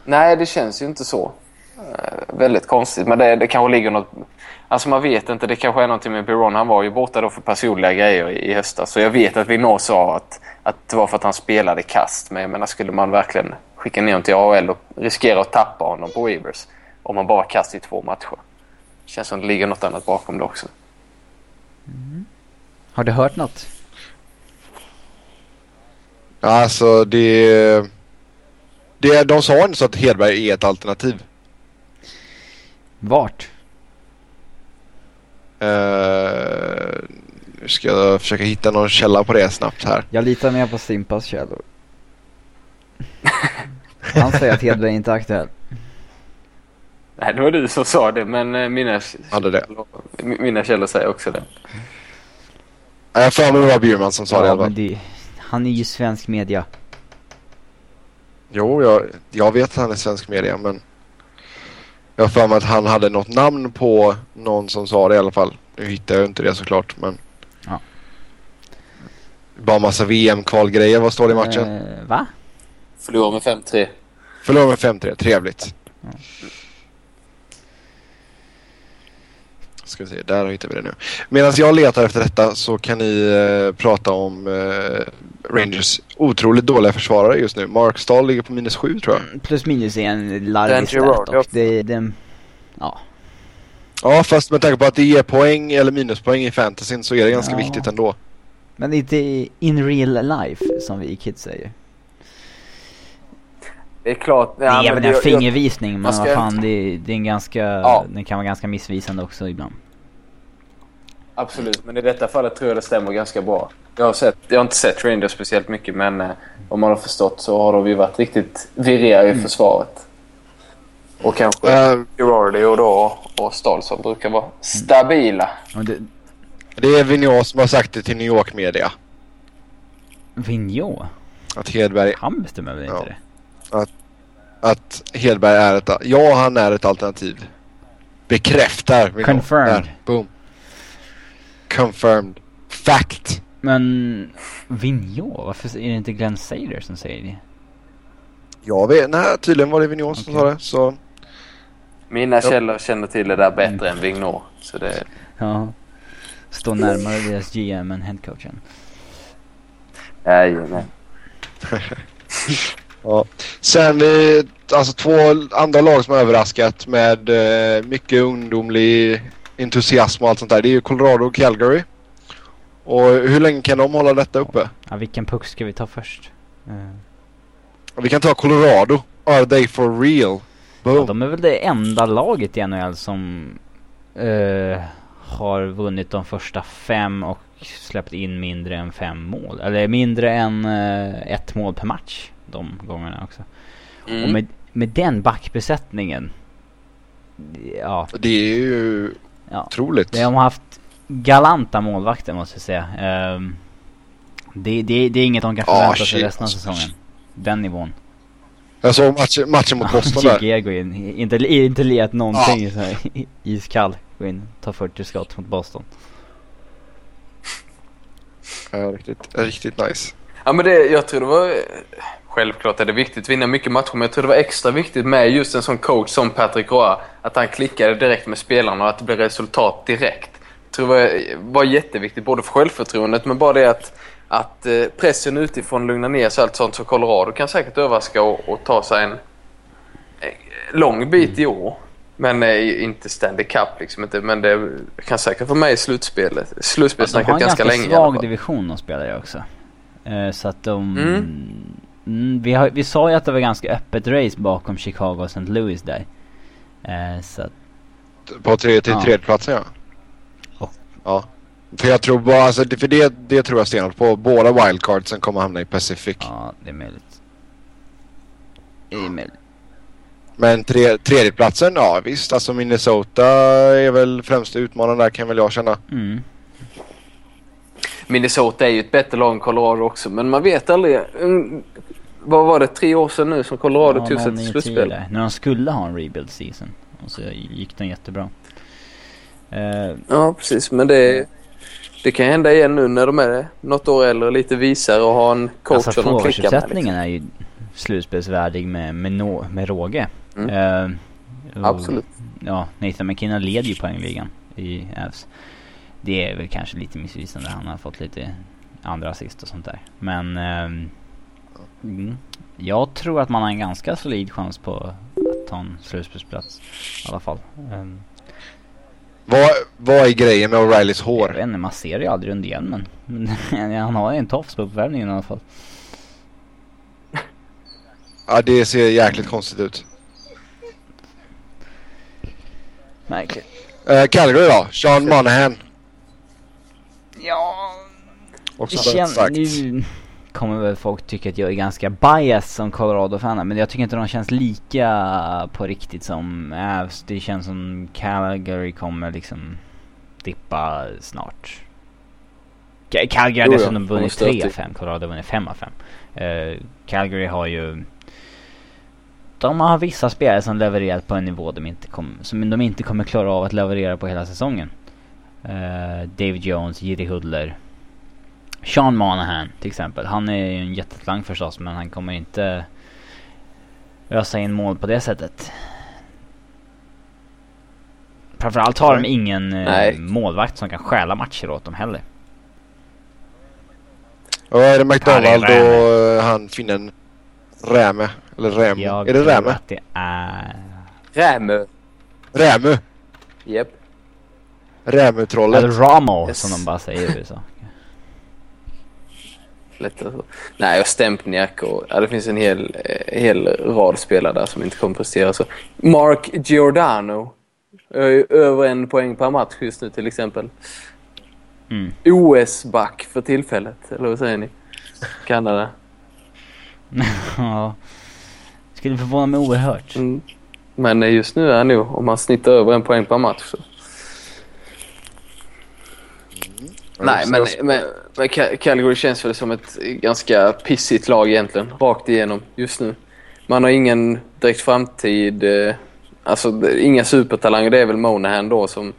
Nej, det känns ju inte så. Eh, väldigt konstigt, men det, det kanske ligger något... Alltså man vet inte, det kanske är någonting med Biron. Han var ju borta då för personliga grejer i, i höstas. Så jag vet att vi nog sa att, att det var för att han spelade kast. Men jag menar, skulle man verkligen skicka ner honom till AHL och riskera att tappa honom på Weavers om man bara kast i två matcher? Känns som det ligger något annat bakom det också. Har du hört något? Alltså det... det... De sa inte så att Hedberg är ett alternativ. Vart? Uh, nu ska jag försöka hitta någon källa på det snabbt här. Jag litar mer på Simpas källor. Han säger att Hedberg inte är aktuell. Nej, det var du som sa det, men eh, mina, Hade det. mina källor säger också det. Jag har för mig det var Bjurman som sa det Ja, fall. men det, han är ju svensk media. Jo, jag, jag vet att han är svensk media men jag har för mig att han hade något namn på någon som sa det i alla fall. Nu hittar jag inte det såklart men. Ja. Bara massa VM-kvalgrejer. Vad står det i matchen? Eh, va? Förlorade med 5-3. Förlorade med 5-3. Trevligt. Ja. Ska vi se, där hittar vi det nu. Medan jag letar efter detta så kan ni eh, prata om eh, Rangers otroligt dåliga försvarare just nu. Mark Stahl ligger på minus 7 tror jag. Plus minus är en larvig stat ja. och det, det, ja. Ja, fast med tanke på att det ger poäng eller minuspoäng i fantasyn så är det ganska Ja. viktigt ändå. Men inte in real life som vi kids säger. Det är klart. det är men väl en jag- fingervisning men man ska vad fan det, det är en ganska, Ja. den kan vara ganska missvisande också ibland. Absolut, men i detta fallet tror jag det stämmer ganska bra. Jag har, sett, jag har inte sett Rangers speciellt mycket, men eh, om man har förstått så har de ju varit riktigt virriga i försvaret. Och kanske Eh, Girardi och då och Stahl som brukar vara stabila. Och det, det är Vigneault som har sagt det till New York Media. Vigneault, Att Hedberg, han bestämmer väl inte Ja. det? Att Hedberg är ett, ja han är ett alternativ. Bekräftar Vigneault. Confirmed. Där, boom. Confirmed. Fact. Men Vigneault, varför är det inte Glenn Sader som säger det? Jag vet, nej tydligen var det Vigneault som Okej. sa det. Så Mina källor känner till det där bättre än Vignor. Så det, Ja. Står närmare deras GM än headcoachen. nej. [LAUGHS] Ja. Sen alltså två andra lag som har överraskat med eh, mycket ungdomlig entusiasm och allt sånt där. Det är ju Colorado och Calgary. Och hur länge kan de hålla detta uppe? Ja, vilken puck ska vi ta först? Och vi kan ta Colorado. Are they for real? ja, de är väl det enda laget i NHL som eh, har vunnit de första fem och släppt in mindre än fem mål. Eller mindre än eh, ett mål per match de gångerna också. Och Mm. med, med den backbesättningen. Ja, Det är ju ja. otroligt. De har haft galanta målvakter måste jag säga. Ehm, det, det, det är inget de kan Ah, förvänta sig shit. resten av säsongen. Den nivån. Jag såg matchen, matchen mot [LAUGHS] Boston där. Jigge går in, inte, inte let någonting så här, [LAUGHS] iskall. Går in, tar 40 skott mot Boston. Ja, riktigt, riktigt nice. Ja, men det, jag tror det var... Självklart är det viktigt att vinna mycket matcher, men jag tror det var extra viktigt med just en sån coach som Patrick Roy. Att han klickade direkt med spelarna och att det blev resultat direkt. Jag tror det var, jätteviktigt, både för självförtroendet men bara det att att eh, pressen utifrån lugnar ner sig allt sånt så Colorado kan säkert överraska och, och ta sig en eh, lång bit i år. Men eh, inte Stanley Cup liksom inte. Men det kan säkert vara med i slutspelet. Slutspelssnacket ganska länge. De har en ganska svag division de spelar i också. Så att de... Mm. Mm, vi, har, vi sa ju att det var ganska öppet race bakom Chicago och St. Louis där. Eh, så att, På tre, till ja. tredjeplatsen ja. Oh. Ja. För jag tror bara, alltså, för det, det tror jag stenhårt på. Båda wildcardsen kommer hamna i Pacific. Ja, det är möjligt. Det är möjligt. Men tre, tredjeplatsen, ja visst. Alltså Minnesota är väl främsta utmanaren där kan väl jag känna. Mm. Minnesota är ju ett bättre lag än Colorado också, men man vet aldrig. Vad var det, tre år sedan nu som Colorado ja, tog sig till slutspel? När de skulle ha en rebuild season. Och så gick den jättebra. Uh, ja, precis. Men det, det kan hända igen nu när de är något år äldre, lite visare och har en coach alltså, som de klickar med. Liksom. är ju slutspelsvärdig med, med, no, med råge. Mm. Uh, och, Absolut. Ja, Nathan McKinnon leder ju poängligan i Avs. Det är väl kanske lite missvisande. Han har fått lite andra assist och sånt där. Men uh, mm, jag tror att man har en ganska solid chans på att ta en slutspelsplats i alla fall. Um, vad, vad är grejen med O'Reillys hår? Jag vet inte, man ser det aldrig under hjälmen. Men [LAUGHS] han har ju en tofs på uppvärmningen i alla fall. [LAUGHS] Ja, det ser jäkligt konstigt ut. Märkligt. Uh, Calgary då? Sean Monahan. Ja... Också det känns... kommer väl folk tycka att jag är ganska bias som Colorado-fan men jag tycker inte de känns lika på riktigt som Avs. Det känns som Calgary kommer liksom dippa snart. Calgary har dessutom vunnit 3 av 5, Colorado har vunnit 5 av 5. Uh, Calgary har ju de har vissa spelare som levererat på en nivå de inte kom, som de inte kommer klara av att leverera på hela säsongen. Uh, David Jones, Jiri Hudler. Sean Monahan till exempel. Han är ju en jättetalang förstås men han kommer inte ösa in mål på det sättet. Framförallt har de ingen uh, målvakt som kan stjäla matcher åt dem heller. Och är det McDonald och uh, han finnen Räme? Eller Räm? Jag är det Räme? att det är... Rämö. Rämö? Japp. Yep. Rämö-trollet. Eller Ramo yes. som de bara säger i USA. Lättare så. Nej, och Stempniak och ja, det finns en hel, eh, hel rad spelare där som inte kommer prestera. Så Mark Giordano. Över en poäng per match just nu till exempel. Mm. OS-back för tillfället, eller vad säger ni? Kanada. [LAUGHS] ja. Skulle förvåna mig oerhört. Mm. Men just nu är han nog, om man snittar över en poäng per match så. Mm. Nej, men, men, men Calgary känns väl som ett ganska pissigt lag egentligen. Rakt igenom just nu. Man har ingen direkt framtid. Eh, alltså inga supertalanger. Det är väl Monahan då som,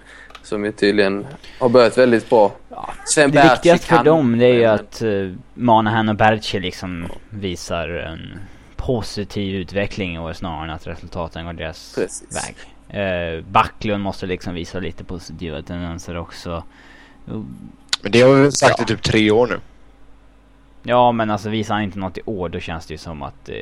som ju tydligen har börjat väldigt bra. Ja, det viktigaste för dem det är ju att uh, Monahan och Berchi liksom visar en positiv utveckling år snarare än att resultaten går deras Precis. väg. Uh, Backlund måste liksom visa lite positiva tendenser också. Men det har vi sagt ja. i typ tre år nu. Ja men alltså visar han inte något i år då känns det ju som att uh,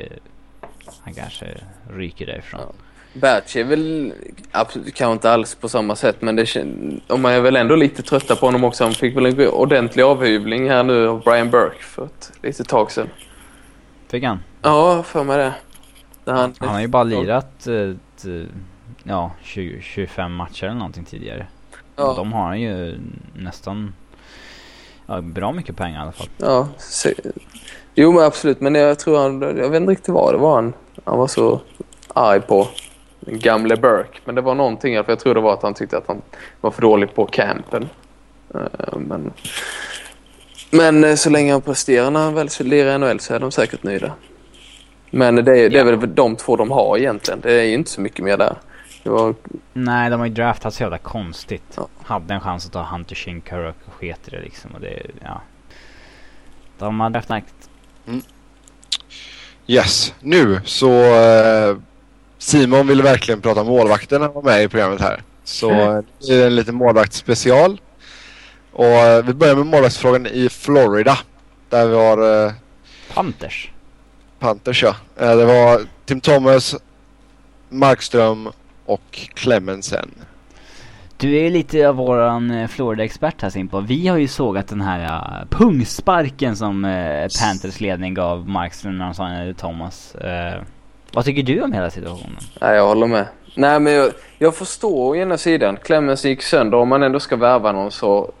han kanske ryker därifrån. Ja. Batch är väl absolut, kanske inte alls på samma sätt men det och man är väl ändå lite trötta på honom också. Han fick väl en ordentlig avhyvling här nu av Brian Burke för ett litet tag sedan. Fick han? Ja, för mig det. han, han har ju bara lirat ett, ja, 20, 25 matcher eller någonting tidigare. Ja. Och de har han ju nästan ja, bra mycket pengar i alla fall. Ja, så, jo men absolut. Men jag tror han, jag vet inte riktigt vad det var han, han var så arg på gamle Burke. Men det var någonting, för jag tror det var att han tyckte att han var för dålig på campen. Eh, men, men eh, så länge han presterar när han väl lirar i NHL så är de säkert nöjda. Men det är, det är väl de två de har egentligen. Det är ju inte så mycket mer där. Var... Nej, de har ju draftat så jävla konstigt. Ja. Hade en chans att ta Hunter Shinkaruk och sket i det liksom. Och det, ja. De har draftat mm. Yes, nu så uh, Simon ville verkligen prata målvakterna var med i programmet här. Så mm. det är en liten målvaktsspecial. Och eh, vi börjar med målvaktsfrågan i Florida. Där vi har eh, Panthers. Panthers ja. Eh, det var Tim Thomas, Markström och Clemensen. Du är ju lite av våran eh, Florida-expert här Simpo. Vi har ju sågat den här uh, pungsparken som uh, Panthers ledning gav Markström när han sa Thomas. Uh, vad tycker du om hela situationen? Nej, jag håller med. Nej, men jag, jag förstår å ena sidan. Clemens gick sönder. Om man ändå ska värva någon så...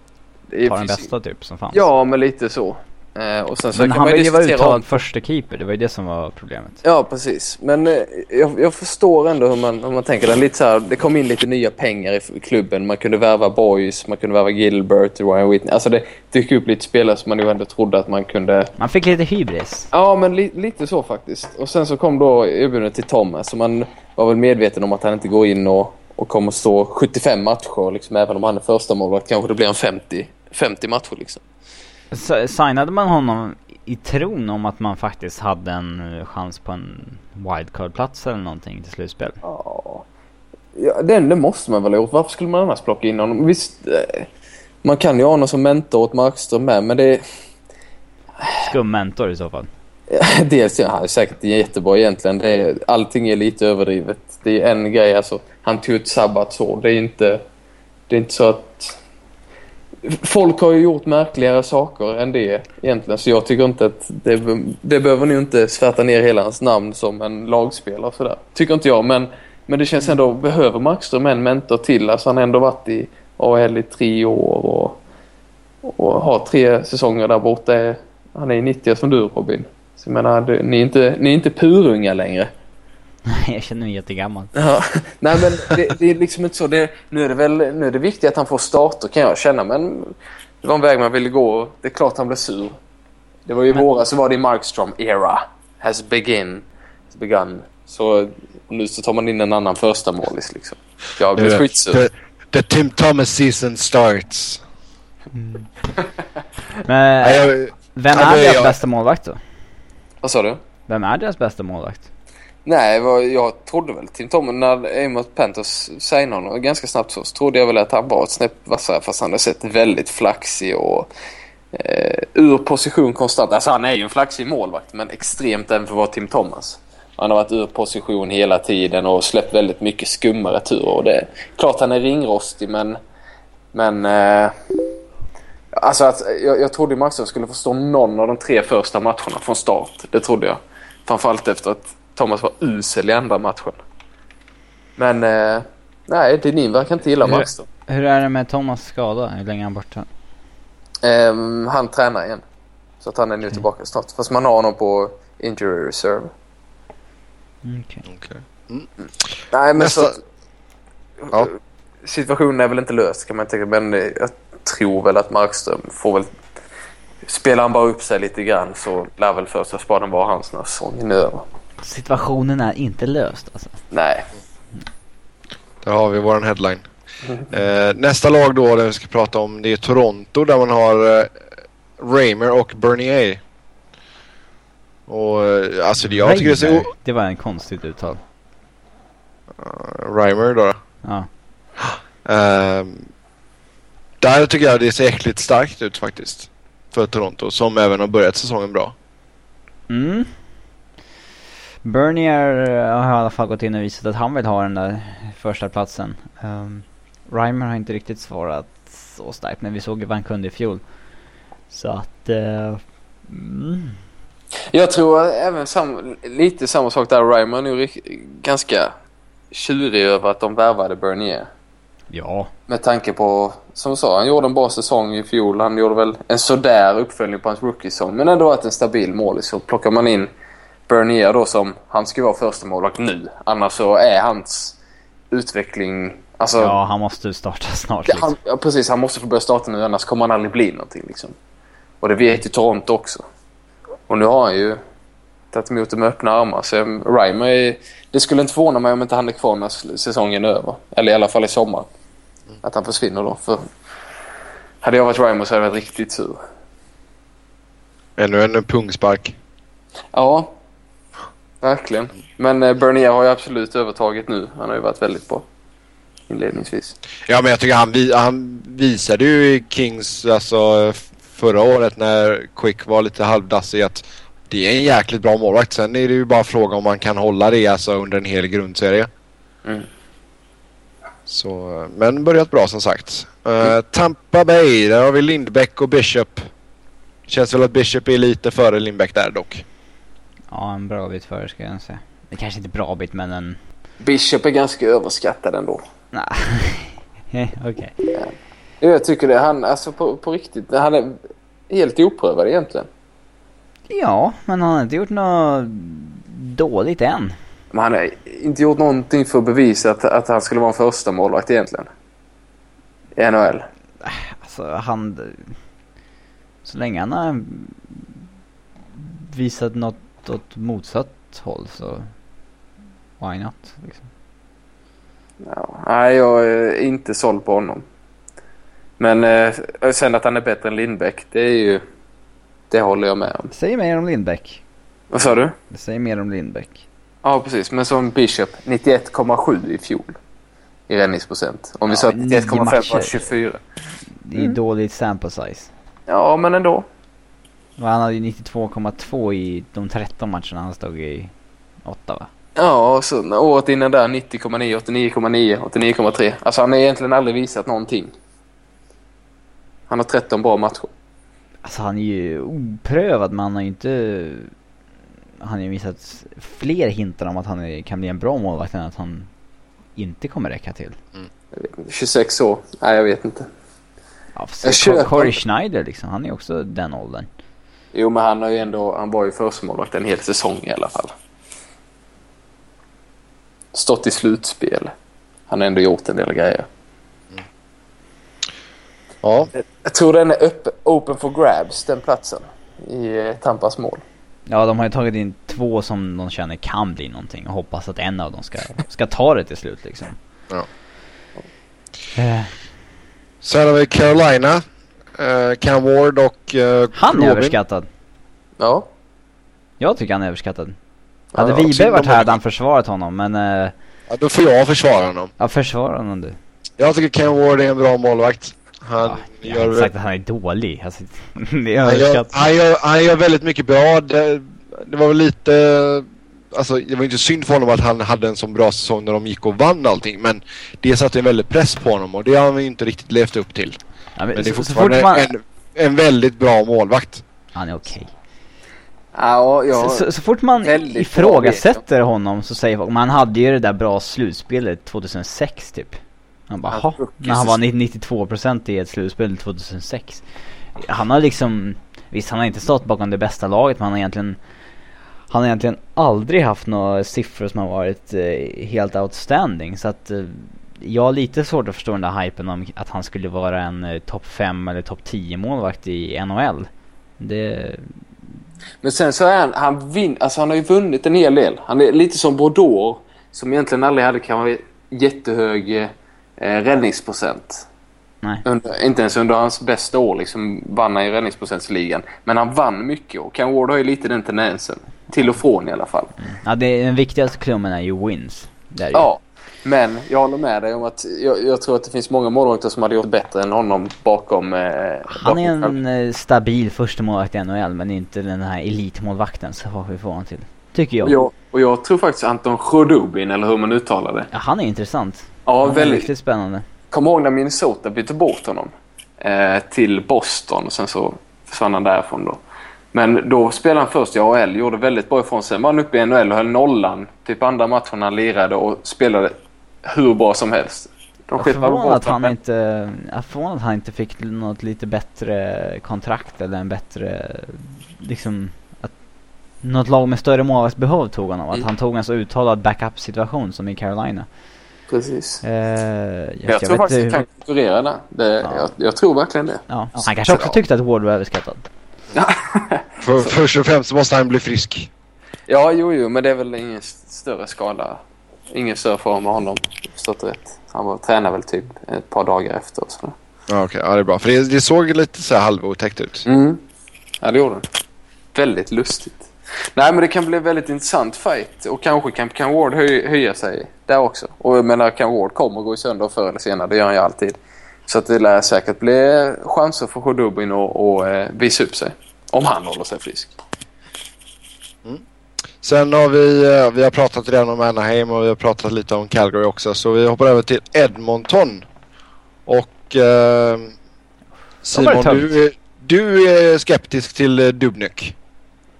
Ta den bästa typ som fanns. Ja, men lite så. Eh, och sen så men kan han ville vara uttalad första keeper, det var ju det som var problemet. Ja, precis. Men eh, jag, jag, förstår ändå hur man, hur man tänker. Det, lite så här, det kom in lite nya pengar i klubben. Man kunde värva Boys, man kunde värva Gilbert, Ryan Whitney. Alltså det dök upp lite spelare som man ju ändå trodde att man kunde... Man fick lite hybris. Ja, men li, lite så faktiskt. Och sen så kom då erbjudandet till Thomas. Så man var väl medveten om att han inte går in och, och kommer stå 75 matcher. Liksom, även om han är första målvakt kanske det blir en 50, 50 matcher liksom. Signade man honom i tron om att man faktiskt hade en eh, chans på en wildcard-plats eller någonting till slutspel? Ja, den, det måste man väl ha gjort. Varför skulle man annars plocka in honom? Visst, eh, man kan ju ha honom som mentor åt Markström med, men det... Skum mentor i så fall. [LAUGHS] Dels ja, han är säkert jättebra egentligen. Det är, allting är lite överdrivet. Det är en grej alltså. Han tog ett sabbatsår. Det är inte... Det är inte så att folk har ju gjort märkligare saker än det egentligen. Så jag tycker inte att det, det behöver ni inte svärta ner hela hans namn som en lagspelare sådär. Tycker inte jag. Men, men det känns ändå, behöver Markström en mentor till? Alltså han har ändå varit i AL i tre år och, och har tre säsonger där borta. Han är 90 som du Robin. Så jag menar, ni är inte, ni är inte purunga längre jag känner mig jättegammal. Ja. Nej men det, det, är liksom inte så. Det, nu är det väl nu är det viktigt att han får starter kan jag känna. Men det var en väg man ville gå. Det är klart han blev sur. Det var ju men... våra så var det Markstrom era. Has begin. Has begun. Så nu så tar man in en annan första målis liksom. Jag blev skitsur. The, the Tim Thomas season starts. Mm. [LAUGHS] men, vem är deras bästa målvakt då? Vad sa du? Vem är deras bästa målvakt? Nej, jag trodde väl Tim Thomas när Amos Panthers signade honom ganska snabbt så, så trodde jag väl att han var ett snäpp vassare fast han har sett väldigt flaxig och eh, ur position konstant. Alltså han är ju en flaxig målvakt men extremt även för att vara Tim Thomas. Han har varit ur position hela tiden och släppt väldigt mycket skumma returer. Och det är klart han är ringrostig men... Men... Eh, alltså att jag, jag trodde Markström skulle förstå någon av de tre första matcherna från start. Det trodde jag. Framförallt efter att Thomas var usel i andra matchen. Men eh, nej, Denin verkar inte gilla Max då. Hur är det med Thomas skada? Hur länge är han borta? Um, han tränar igen. Så att han är nu okay. tillbaka snart. Fast man har honom på injury reserve. Okej. Okay. okay. Mm. Nej men Nästa... så... Ja. Situationen är väl inte löst kan man tänka. Men jag tror väl att Markström får väl... Spelar han bara upp sig lite grann så lär väl första spaden vara hans när säsongen är över. Situationen är inte löst alltså. Nej. Där har vi våran headline. Eh, nästa lag då, det vi ska prata om, det är Toronto där man har eh, Raymer och Bernier. Och eh, alltså jag Raymer. tycker det är så... Det var en konstigt uttal. Uh, Raymer då? Ja. Uh, där tycker jag det ser äckligt starkt ut faktiskt. För Toronto som även har börjat säsongen bra. Mm. Bernier eh, har i alla fall gått in och visat att han vill ha den där första platsen. Um, Reimer har inte riktigt svarat så starkt men vi såg ju vad han kunde i fjol. Så att... Uh, mm. Jag tror även sam lite samma sak där. Reimer är nu ganska tjurig över att de värvade Bernier. Ja. Med tanke på, som du sa, han gjorde en bra säsong i fjol. Han gjorde väl en sådär uppföljning på hans rookie-säsong. Men ändå varit en stabil målis. Så plockar man in Bernier då som, han ska vara första målvakt nu. Annars så är hans utveckling... Alltså, ja, han måste starta snart. Liksom. Han, ja, precis. Han måste få börja starta nu annars kommer han aldrig bli någonting liksom. Och det vet ju Toronto också. Och nu har han ju tagit emot det med öppna armar. Så Reimer är, Det skulle inte förvåna mig om inte han är kvar när säsongen är över. Eller i alla fall i sommar. Mm. Att han försvinner då. För hade jag varit Reimer så hade jag varit riktigt sur. Ännu en pungspark. Ja, Verkligen. Men eh, Bernier har ju absolut övertaget nu. Han har ju varit väldigt bra inledningsvis. Ja, men jag tycker han, vi, han visade ju i Kings alltså förra året när Quick var lite halvdassig att det är en jäkligt bra målvakt. Sen är det ju bara fråga om man kan hålla det alltså under en hel grundserie. Mm. Så, men börjat bra som sagt. Uh, Tampa Bay, där har vi Lindbäck och Bishop. Känns väl att Bishop är lite före Lindbäck där dock. Ja, en bra bit före ska jag säga. Det kanske inte är bra bit men en... Bishop är ganska överskattad ändå. Nej, [LAUGHS] okej. Okay. Jag tycker det. Han, alltså på, på riktigt, han är helt oprövad egentligen. Ja, men han har inte gjort något dåligt än. Men han har inte gjort någonting för att bevisa att, att han skulle vara en första målvakt egentligen. I NHL. Alltså han... Så länge han har visat något åt motsatt håll så... Why not? Liksom. Ja, nej, jag är inte såld på honom. Men eh, sen att han är bättre än Lindbäck, det är ju... Det håller jag med om. Säg mer om Lindbäck. Vad sa du? Säg mer om Lindbäck. Ja, precis. Men som Bishop, 91,7 i fjol. I räddningsprocent. Om vi Ja, sa att nio 91,5 var matcher. 24. Det är Mm. dåligt sample size. Ja, men ändå. Och han hade ju 92,2 i de 13 matcherna han stod i 8 va? Ja, och så året innan där 90,9, 89,9, 89,3. Alltså han har egentligen aldrig visat någonting. Han har 13 bra matcher. Alltså han är ju oprövad men han har ju inte... Han har ju visat fler hintar om att han är, kan bli en bra målvakt än att han inte kommer räcka till. Inte, 26 år? Nej, jag vet inte. Ja, Jag Corey Schneider liksom, han är också den åldern. Jo, men han har ju ändå... Han var ju förstemålvakt en hel säsong i alla fall. Stått i slutspel. Han har ändå gjort en del grejer. Ja, Jag tror den är upp, open for grabs, den platsen. I eh, Tampas mål. Ja, de har ju tagit in två som de känner kan bli någonting och hoppas att en av dem ska, ska ta det till slut liksom. Ja. Eh, sen har vi Carolina. Uh, Cam Ward och uh, han är överskattad. Ja. Jag tycker han är överskattad. Hade ja, synd varit här hade han försvarat honom men... Eh, Ja, då får jag försvara honom. ja, försvara honom du. Jag tycker Cam Ward är en bra målvakt. Han, Ja, jag har inte gör, sagt att han är dålig. Alltså, [LAUGHS] det är han, gör, han, gör, han gör väldigt mycket bra. Det, det var väl lite... Alltså det var inte synd för honom att han hade en så bra säsong när de gick och vann allting. Men det satte en väldig press på honom och det har han inte riktigt levt upp till. Ja, men, Men det är så, så fortfarande fort man... en, en väldigt bra målvakt. Han är okej. Ja, ja. Så, så, så fort man ifrågasätter honom så säger folk, man hade ju det där bra slutspelet 2006 typ. Han bara, Ja, när han var säsong. 92% i ett slutspel 2006. Han har liksom, visst han har inte stått bakom det bästa laget men han har egentligen han har egentligen aldrig haft några siffror som har varit eh, helt outstanding så att eh, jag har lite svårt att förstå den där hypen om att han skulle vara en eh, topp 5 eller topp 10 målvakt i NHL. Det, Men sen så är han, han vin, alltså han har ju vunnit en hel del. Han är lite som Bordeaux som egentligen aldrig hade kanske jättehög eh, räddningsprocent. nej. Under, inte ens under hans bästa år liksom vann han i räddningsprocentsligan. Men han vann mycket och Ken Ward har ju lite den tendensen. Till och från i alla fall. Ja, det, den viktigaste klummen är ju wins. Det är det ju. Ja, men jag håller med dig om att jag, jag tror att det finns många målvakter som hade gjort bättre än honom bakom... Eh, Han är bakom en eh, stabil första målvakt i NHL men inte den här elitmålvakten så får vi få honom till. Tycker jag. jag, och jag tror faktiskt Anton Sjödubin, eller hur man uttalar det. Ja, han är intressant. Ja, han väldigt. riktigt spännande. Kom ihåg när Minnesota bytte bort honom eh, till Boston och sen så försvann han därifrån då. Men då spelade han först i AHL, gjorde väldigt bra ifrån sig. Sen var han uppe i NHL och höll nollan typ andra matchen han lirade och spelade hur bra som helst. De Jag är förvånad att han inte, jag är förvånad att han inte fick något lite bättre kontrakt eller en bättre, liksom, att något lag med större målvaktsbehov tog honom. Att Mm. han tog en så uttalad backup-situation som i Carolina. Precis. Eh, jag, Jag, jag tror vet faktiskt inte att han kan konkurrera där. Det, Ja. jag, jag tror verkligen det. Ja, han kanske också tyckte att Ward var överskattad. För, först och främst måste han bli frisk. Ja, jo, jo, men det är väl ingen st- större skala. Ingen större fara med honom, förstått rätt. Han var, tränade väl typ ett par dagar efter och så. Ja, okej. Ja, det är bra. För det, det såg lite så här halvotäckt ut. Mm. Ja, det gjorde den. Väldigt lustigt. Nej, men det kan bli en väldigt intressant fight och kanske kan, kan Ward höj, höja sig där också. Och jag menar, kan Ward kommer gå i sönder förr eller senare, det gör han ju alltid. Så att det lär säkert bli chanser för Khudobin att och, eh, visa upp sig. Om han håller sig frisk. Sen har vi, eh, vi har pratat redan om Anaheim och vi har pratat lite om Calgary också. Så vi hoppar över till Edmonton. Och eh, Simon, du, är- du är skeptisk till eh, Dubnyk.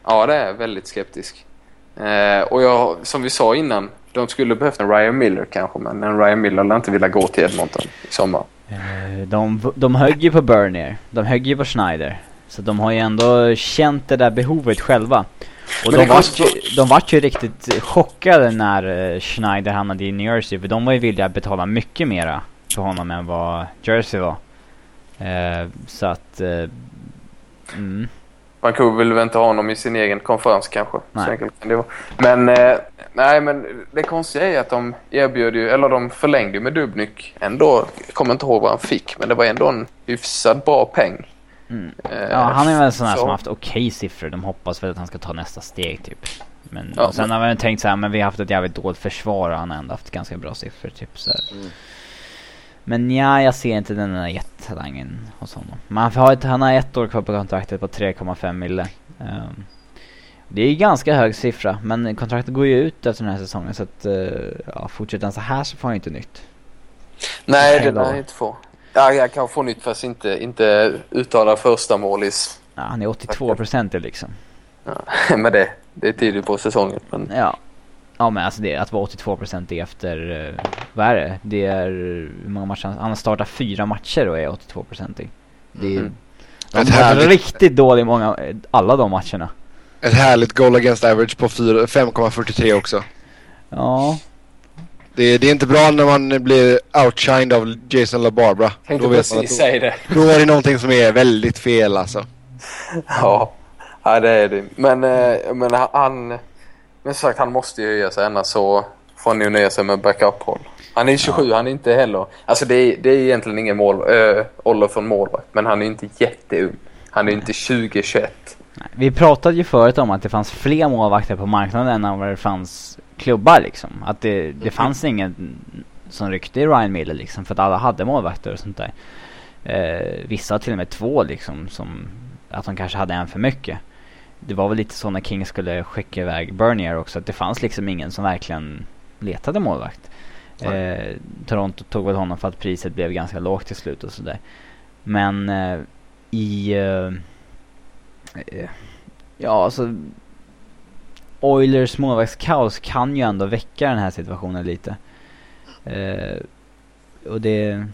Ja, det är väldigt skeptisk. Eh, och jag, som vi sa innan, de skulle behövt en Ryan Miller kanske, men en Ryan Miller lär inte vilja gå till Edmonton i sommar. Eh, De, de högg ju på Bernier, de högg ju på Schneider. Så de har ju ändå känt det där behovet själva. Och Men de vart, ju, de vart ju riktigt chockade när eh, Schneider hamnade i New Jersey. För de var ju villiga att betala mycket mera för honom än vad Jersey var. Eh, så att... Eh, mm. Vancouver vill väl inte ha honom i sin egen konferens kanske. Nej. Kan. Men, eh, nej, men det konstiga är att de erbjöd ju, eller de förlängde ju med Dubnyk ändå. Jag kommer inte ihåg vad han fick, men det var ändå en hyfsat bra peng. Mm. Eh, Ja, han är väl en sån här så- som haft okej siffror. De hoppas väl att han ska ta nästa steg typ. Men Ja, sen men- har vi tänkt så här, men vi har haft ett jävligt dåligt försvar och han har ändå haft ganska bra siffror typ så. Mm. Men ja, jag ser inte den där jättetalangen hos honom. Men han har, ett, han har ett år kvar på kontraktet på 3,5 mille. Ehm, det är ju ganska hög siffra, men kontraktet går ju ut efter den här säsongen så att uh, ja, fortsätter han så här så får han ju inte nytt. Nej, det lär inte få. Ja, jag kan få nytt fast inte, inte uttala första målis. Ja, han är 82% liksom. Ja, [LAUGHS] men det, det är tidigt på säsongen. Men Ja. Ja men alltså det, att vara 82% är efter, uh, vad är det? Det är, hur många matcher? Han har startat fyra matcher och är 82% Det är, Mhm. de Ett har varit härligt- riktigt dåliga i många, alla de matcherna. Ett härligt goal against average på fyra- 5,43 också. Ja, Det, det är inte bra när man blir outshined av Jason LaBarbara. tänkte Då vet man precis att säga det. då, är det någonting som är väldigt fel alltså. Ja, ja det är det. Men, eh, men han... Men som sagt, han måste ju höja sig annars så får han ju nöja sig med backup-roll. Han är 27, han är inte heller... Alltså det är, det är egentligen ingen mål, äh, ålder för en målvakt, men han är inte jätteung. Han är inte 20-21. nej. vi pratade ju förut om att det fanns fler målvakter på marknaden än vad det fanns klubbar liksom. Att det, det fanns ingen som ryckte i Ryan Miller liksom, för att alla hade målvakter och sånt där. Eh, vissa till och med två liksom, som att de kanske hade en för mycket. Det var väl lite så när King skulle skicka iväg Bernier också, att det fanns liksom ingen som verkligen letade målvakt. Eh, Toronto tog väl honom för att priset blev ganska lågt till slut och sådär. Men eh, i... Eh, eh, ja, alltså... Oilers målvaktskaos kan ju ändå väcka den här situationen lite. Eh, och det...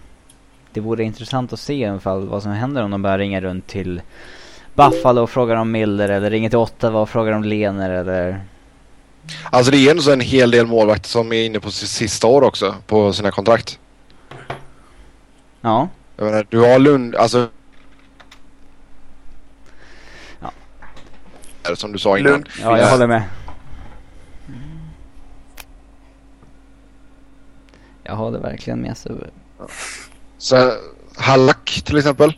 Det vore intressant att se i alla fall vad som händer om de börjar ringa runt till Buffalo och frågar om Miller eller ringer till Ottawa och frågar om Lener eller... Alltså det är ändå så en hel del målvakter som är inne på sitt sista år också på sina kontrakt. Ja. Jag menar, du har Lund, alltså... Som du sa innan. Lund. Ja, jag håller med. Jag håller verkligen med Subbe. Så, Hallack till exempel.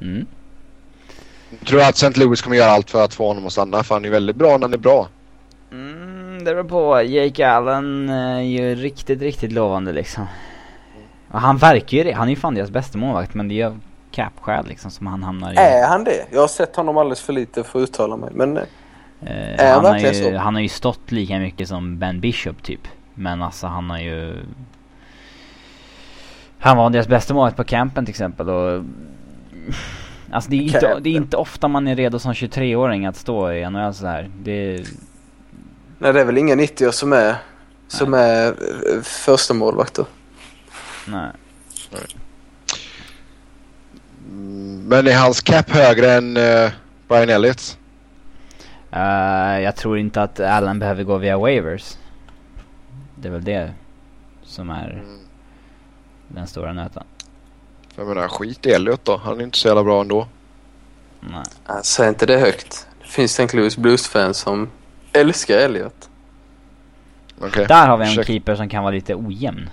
Mm. Tror jag att St. Louis kommer göra allt för att få honom att stanna för han är väldigt bra när han är bra. Mm, det beror på. Jake Allen eh, är ju riktigt, riktigt lovande liksom. Och han verkar ju det. Han är ju fan deras bästa målvakt men det är ju cap-skäl liksom som han hamnar i. Är han det? Jag har sett honom alldeles för lite för att uttala mig. Men eh, Eh, Är han han, har verkligen ju, så? han har ju stått lika mycket som Ben Bishop typ. Men alltså han har ju... Han var deras bästa målvakt på campen till exempel och... Alltså det är, inte, det är inte ofta man är redo som 23-åring att stå i NHL så här. Det, nej, det är väl inga 90 som är, som är eh, första målvakter. nej. Mm, Men är hans cap högre än uh, Brian Elliots? Eh, jag tror inte att Allen behöver gå via waivers. Det är väl det som är Mm. den stora nöten. Jag menar skit i Elliot då. Han är inte så jävla bra ändå. Nej. Säg inte det högt. Det finns St. Louis Blues-fans som älskar Elliot. Okej. Där har vi en Ursäkta. keeper som kan vara lite ojämn.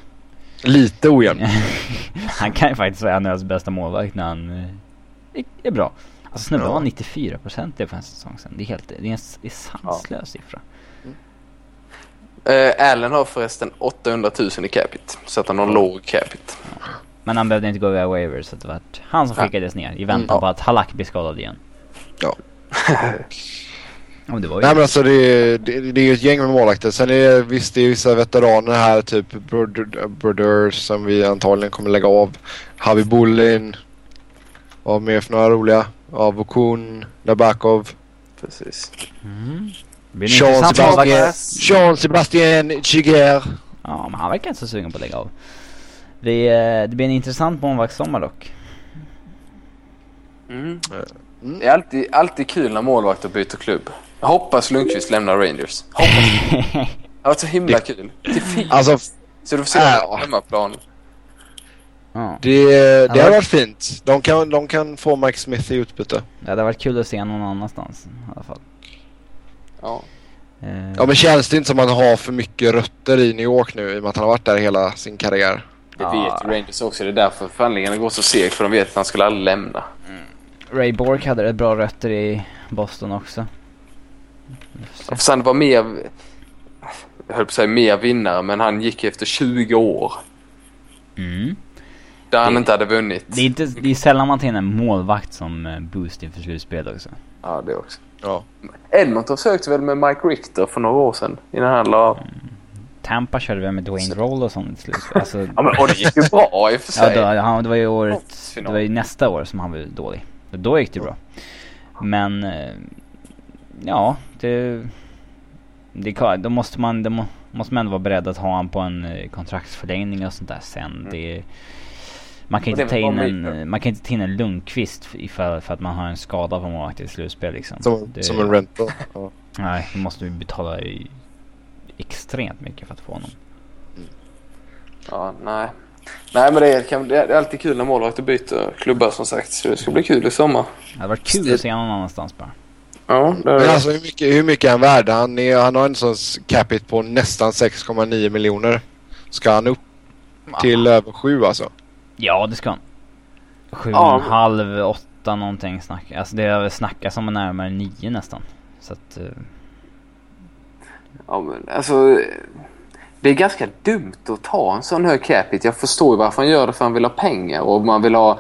Lite ojämn. [LAUGHS] han kan ju faktiskt vara NHLs bästa målvakt när han eh, är- är bra. Alltså snubben Ja. var 94% det för en säsong sedan. Det är helt, det är en, det är sanslös siffra. Uh, Allen har förresten 800 000 i capita. Så att han har låg capita. Men han behövde inte gå via waivers så det var han som Ja. skickades ner i väntan Mm. på att Halak blir skadad igen. Ja. Ja, det var ju... Nej men alltså det är, det, det är ju ett gäng med målvakter. Sen är det visst det är vissa veteraner här typ Broder- Brodeur som vi antagligen kommer lägga av. Havi Bullin. Av mer för några roliga. Av Okun, Nabakov. Precis. Mm. Sean Sebastian. Sean Sebastian Chiger. Ja, men han verkar inte så sugen på att lägga av. Det, eh, det blir en intressant målvaktssommar dock. Mm. Mm. Det är alltid, alltid kul när målvakter byter klubb. Jag hoppas Lundqvist lämnar Rangers. Hoppas. [LAUGHS] Det har varit så himla kul. Till fint. Alltså Så du får se Äh. på hemmaplan. Ja. det, det Ja. har varit fint. De kan, de kan få Mike Smith i utbyte. Det hade varit kul att se någon annanstans i alla fall. Ja. Eh, Ja men känns det inte som att han har för mycket rötter i New York nu i och med att han har varit där hela sin karriär? Det Ja. vet ju Rangers också. Det är därför förhandlingarna går så segt. För de vet att han skulle aldrig lämna. Ray Bork hade rätt bra rötter i Boston också. Och sen var mer... Jag höll på att säga mer vinnare, men han gick efter 20 år. Mm. Där han inte hade vunnit. Det är, inte, det är sällan man tar in en målvakt som eh, boost inför slutspel också. Ja, det också. Ja. Edmonton försökte väl med Mike Richter för några år sedan innan han la av. Tampa körde väl med Dwayne Roll och sånt i slutspel. Alltså, Ja, men och det gick ju bra i och för ja, sig. då, han, det var ju året, det var ju nästa år som han var dålig. Då gick det bra. Men, eh, ja, det... det kan, då måste man, då må, måste man ändå vara beredd att ha han på en eh, kontraktsförlängning och sånt där sen. Det, man kan Mm. Inte ta in en, man kan inte ta in en Lundqvist ifall, för att man har en skada på målvakt i slutspel liksom. Som, Det- som en rental. Ja. Nej, då måste vi betala i, extremt mycket för att få honom. Ja, nej. Nej, men det är, kan- det är alltid kul när målvakter byter klubbar som sagt. Så det ska bli kul i sommar. Det hade varit kul att se någon annanstans bara. Ja, det är Men alltså hur mycket, hur mycket är han värd? Han, är, han har en sån capita på nästan 6,9 miljoner. Ska han upp till över 7 alltså? Ja, det ska han. Sju Ja, och en halv, åtta någonting snack. Alltså det har snackats om närmare nio nästan. Så att... eh, Ja, men alltså... Det är ganska dumt att ta en sån hög capita. Jag förstår ju varför han gör det, för han vill ha pengar och man vill ha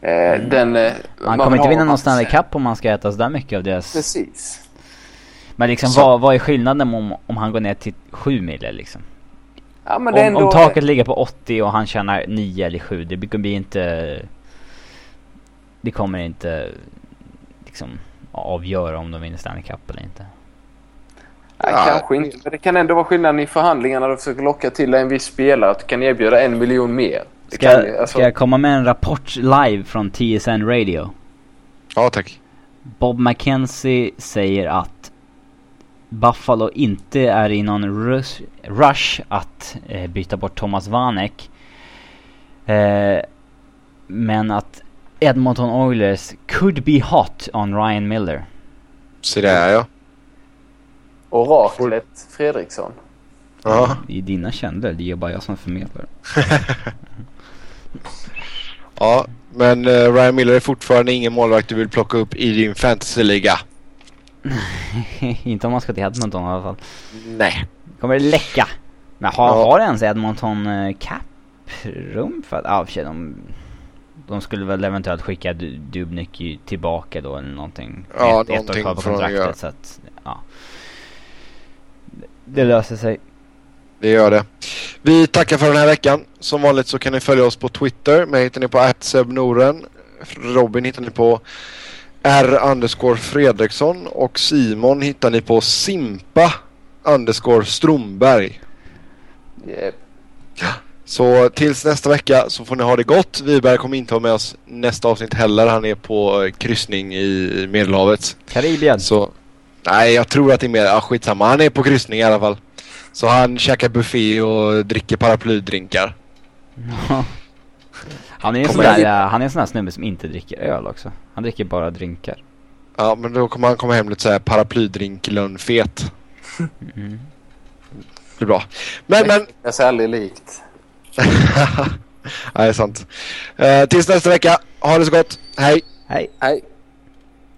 eh, den... Eh, man vill kommer inte vinna någon Stanley Cup om man ska äta sådär mycket av deras... Precis. Men liksom Så- vad, vad är skillnaden om, om han går ner till sju mille liksom? Ja, men det är Om, ändå... om taket ligger på 80 och han tjänar 9 eller 7, det blir inte... Det kommer inte liksom avgöra om de vinner Stanley Cup eller inte. Nej, Ja, kanske inte. Men det kan ändå vara skillnaden i förhandlingarna när du försöker locka till en viss spelare. Att du kan erbjuda en miljon mer. Det Ska, kan, alltså, ska jag komma med en rapport live från TSN Radio? Ja tack. Bob McKenzie säger att Buffalo inte är i någon rush, rush att eh, byta bort Thomas Vanek. Eh, men att Edmonton Oilers could be hot on Ryan Miller. Så det är jag. Oraklet Fredriksson. Ja. Det är dina källor, det är bara jag som förmedlar. [LAUGHS] ja. Men eh, Ryan Miller är fortfarande ingen målvakt du vill plocka upp i din fantasyliga. [LAUGHS] inte om man ska till Edmonton i alla fall. Nej. Kommer det läcka? Men har, Ja. har ens Edmonton eh, cap-rum för att... Ja, för sig, de, de skulle väl eventuellt skicka Du- Dubnyk ju tillbaka då eller någonting. Ja, ett, ett år någonting kvar på kontraktet så att, ja. Det löser sig. Det gör det. Vi tackar för den här veckan. Som vanligt så kan ni följa oss på Twitter. Mig hittar ni på @sebnoren. Robin hittar ni på R underscore Fredriksson och Simon hittar ni på Simpa underscore Stromberg. Yep. Så tills nästa vecka så får ni ha det gott. Wiberg kommer inte ha med oss nästa avsnitt heller. Han är på kryssning i Medelhavet. Karibien. Så nej, jag tror att det är mer, ja, skitsamma. Han är på kryssning i alla fall. Så han käkar buffé och dricker paraplydrinkar. Han är en sån där, hit. eh, han är en sån där snubbe som inte dricker öl också. Han dricker bara drinkar. Ja, men då kommer han komma hem lite såhär paraplydrink lönnfet. Mm. Det blir bra. Men men. Det är så aldrig likt. [LAUGHS] ja, det är sant. Eh, tills nästa vecka. Ha det så gott. Hej. Hej. Hej.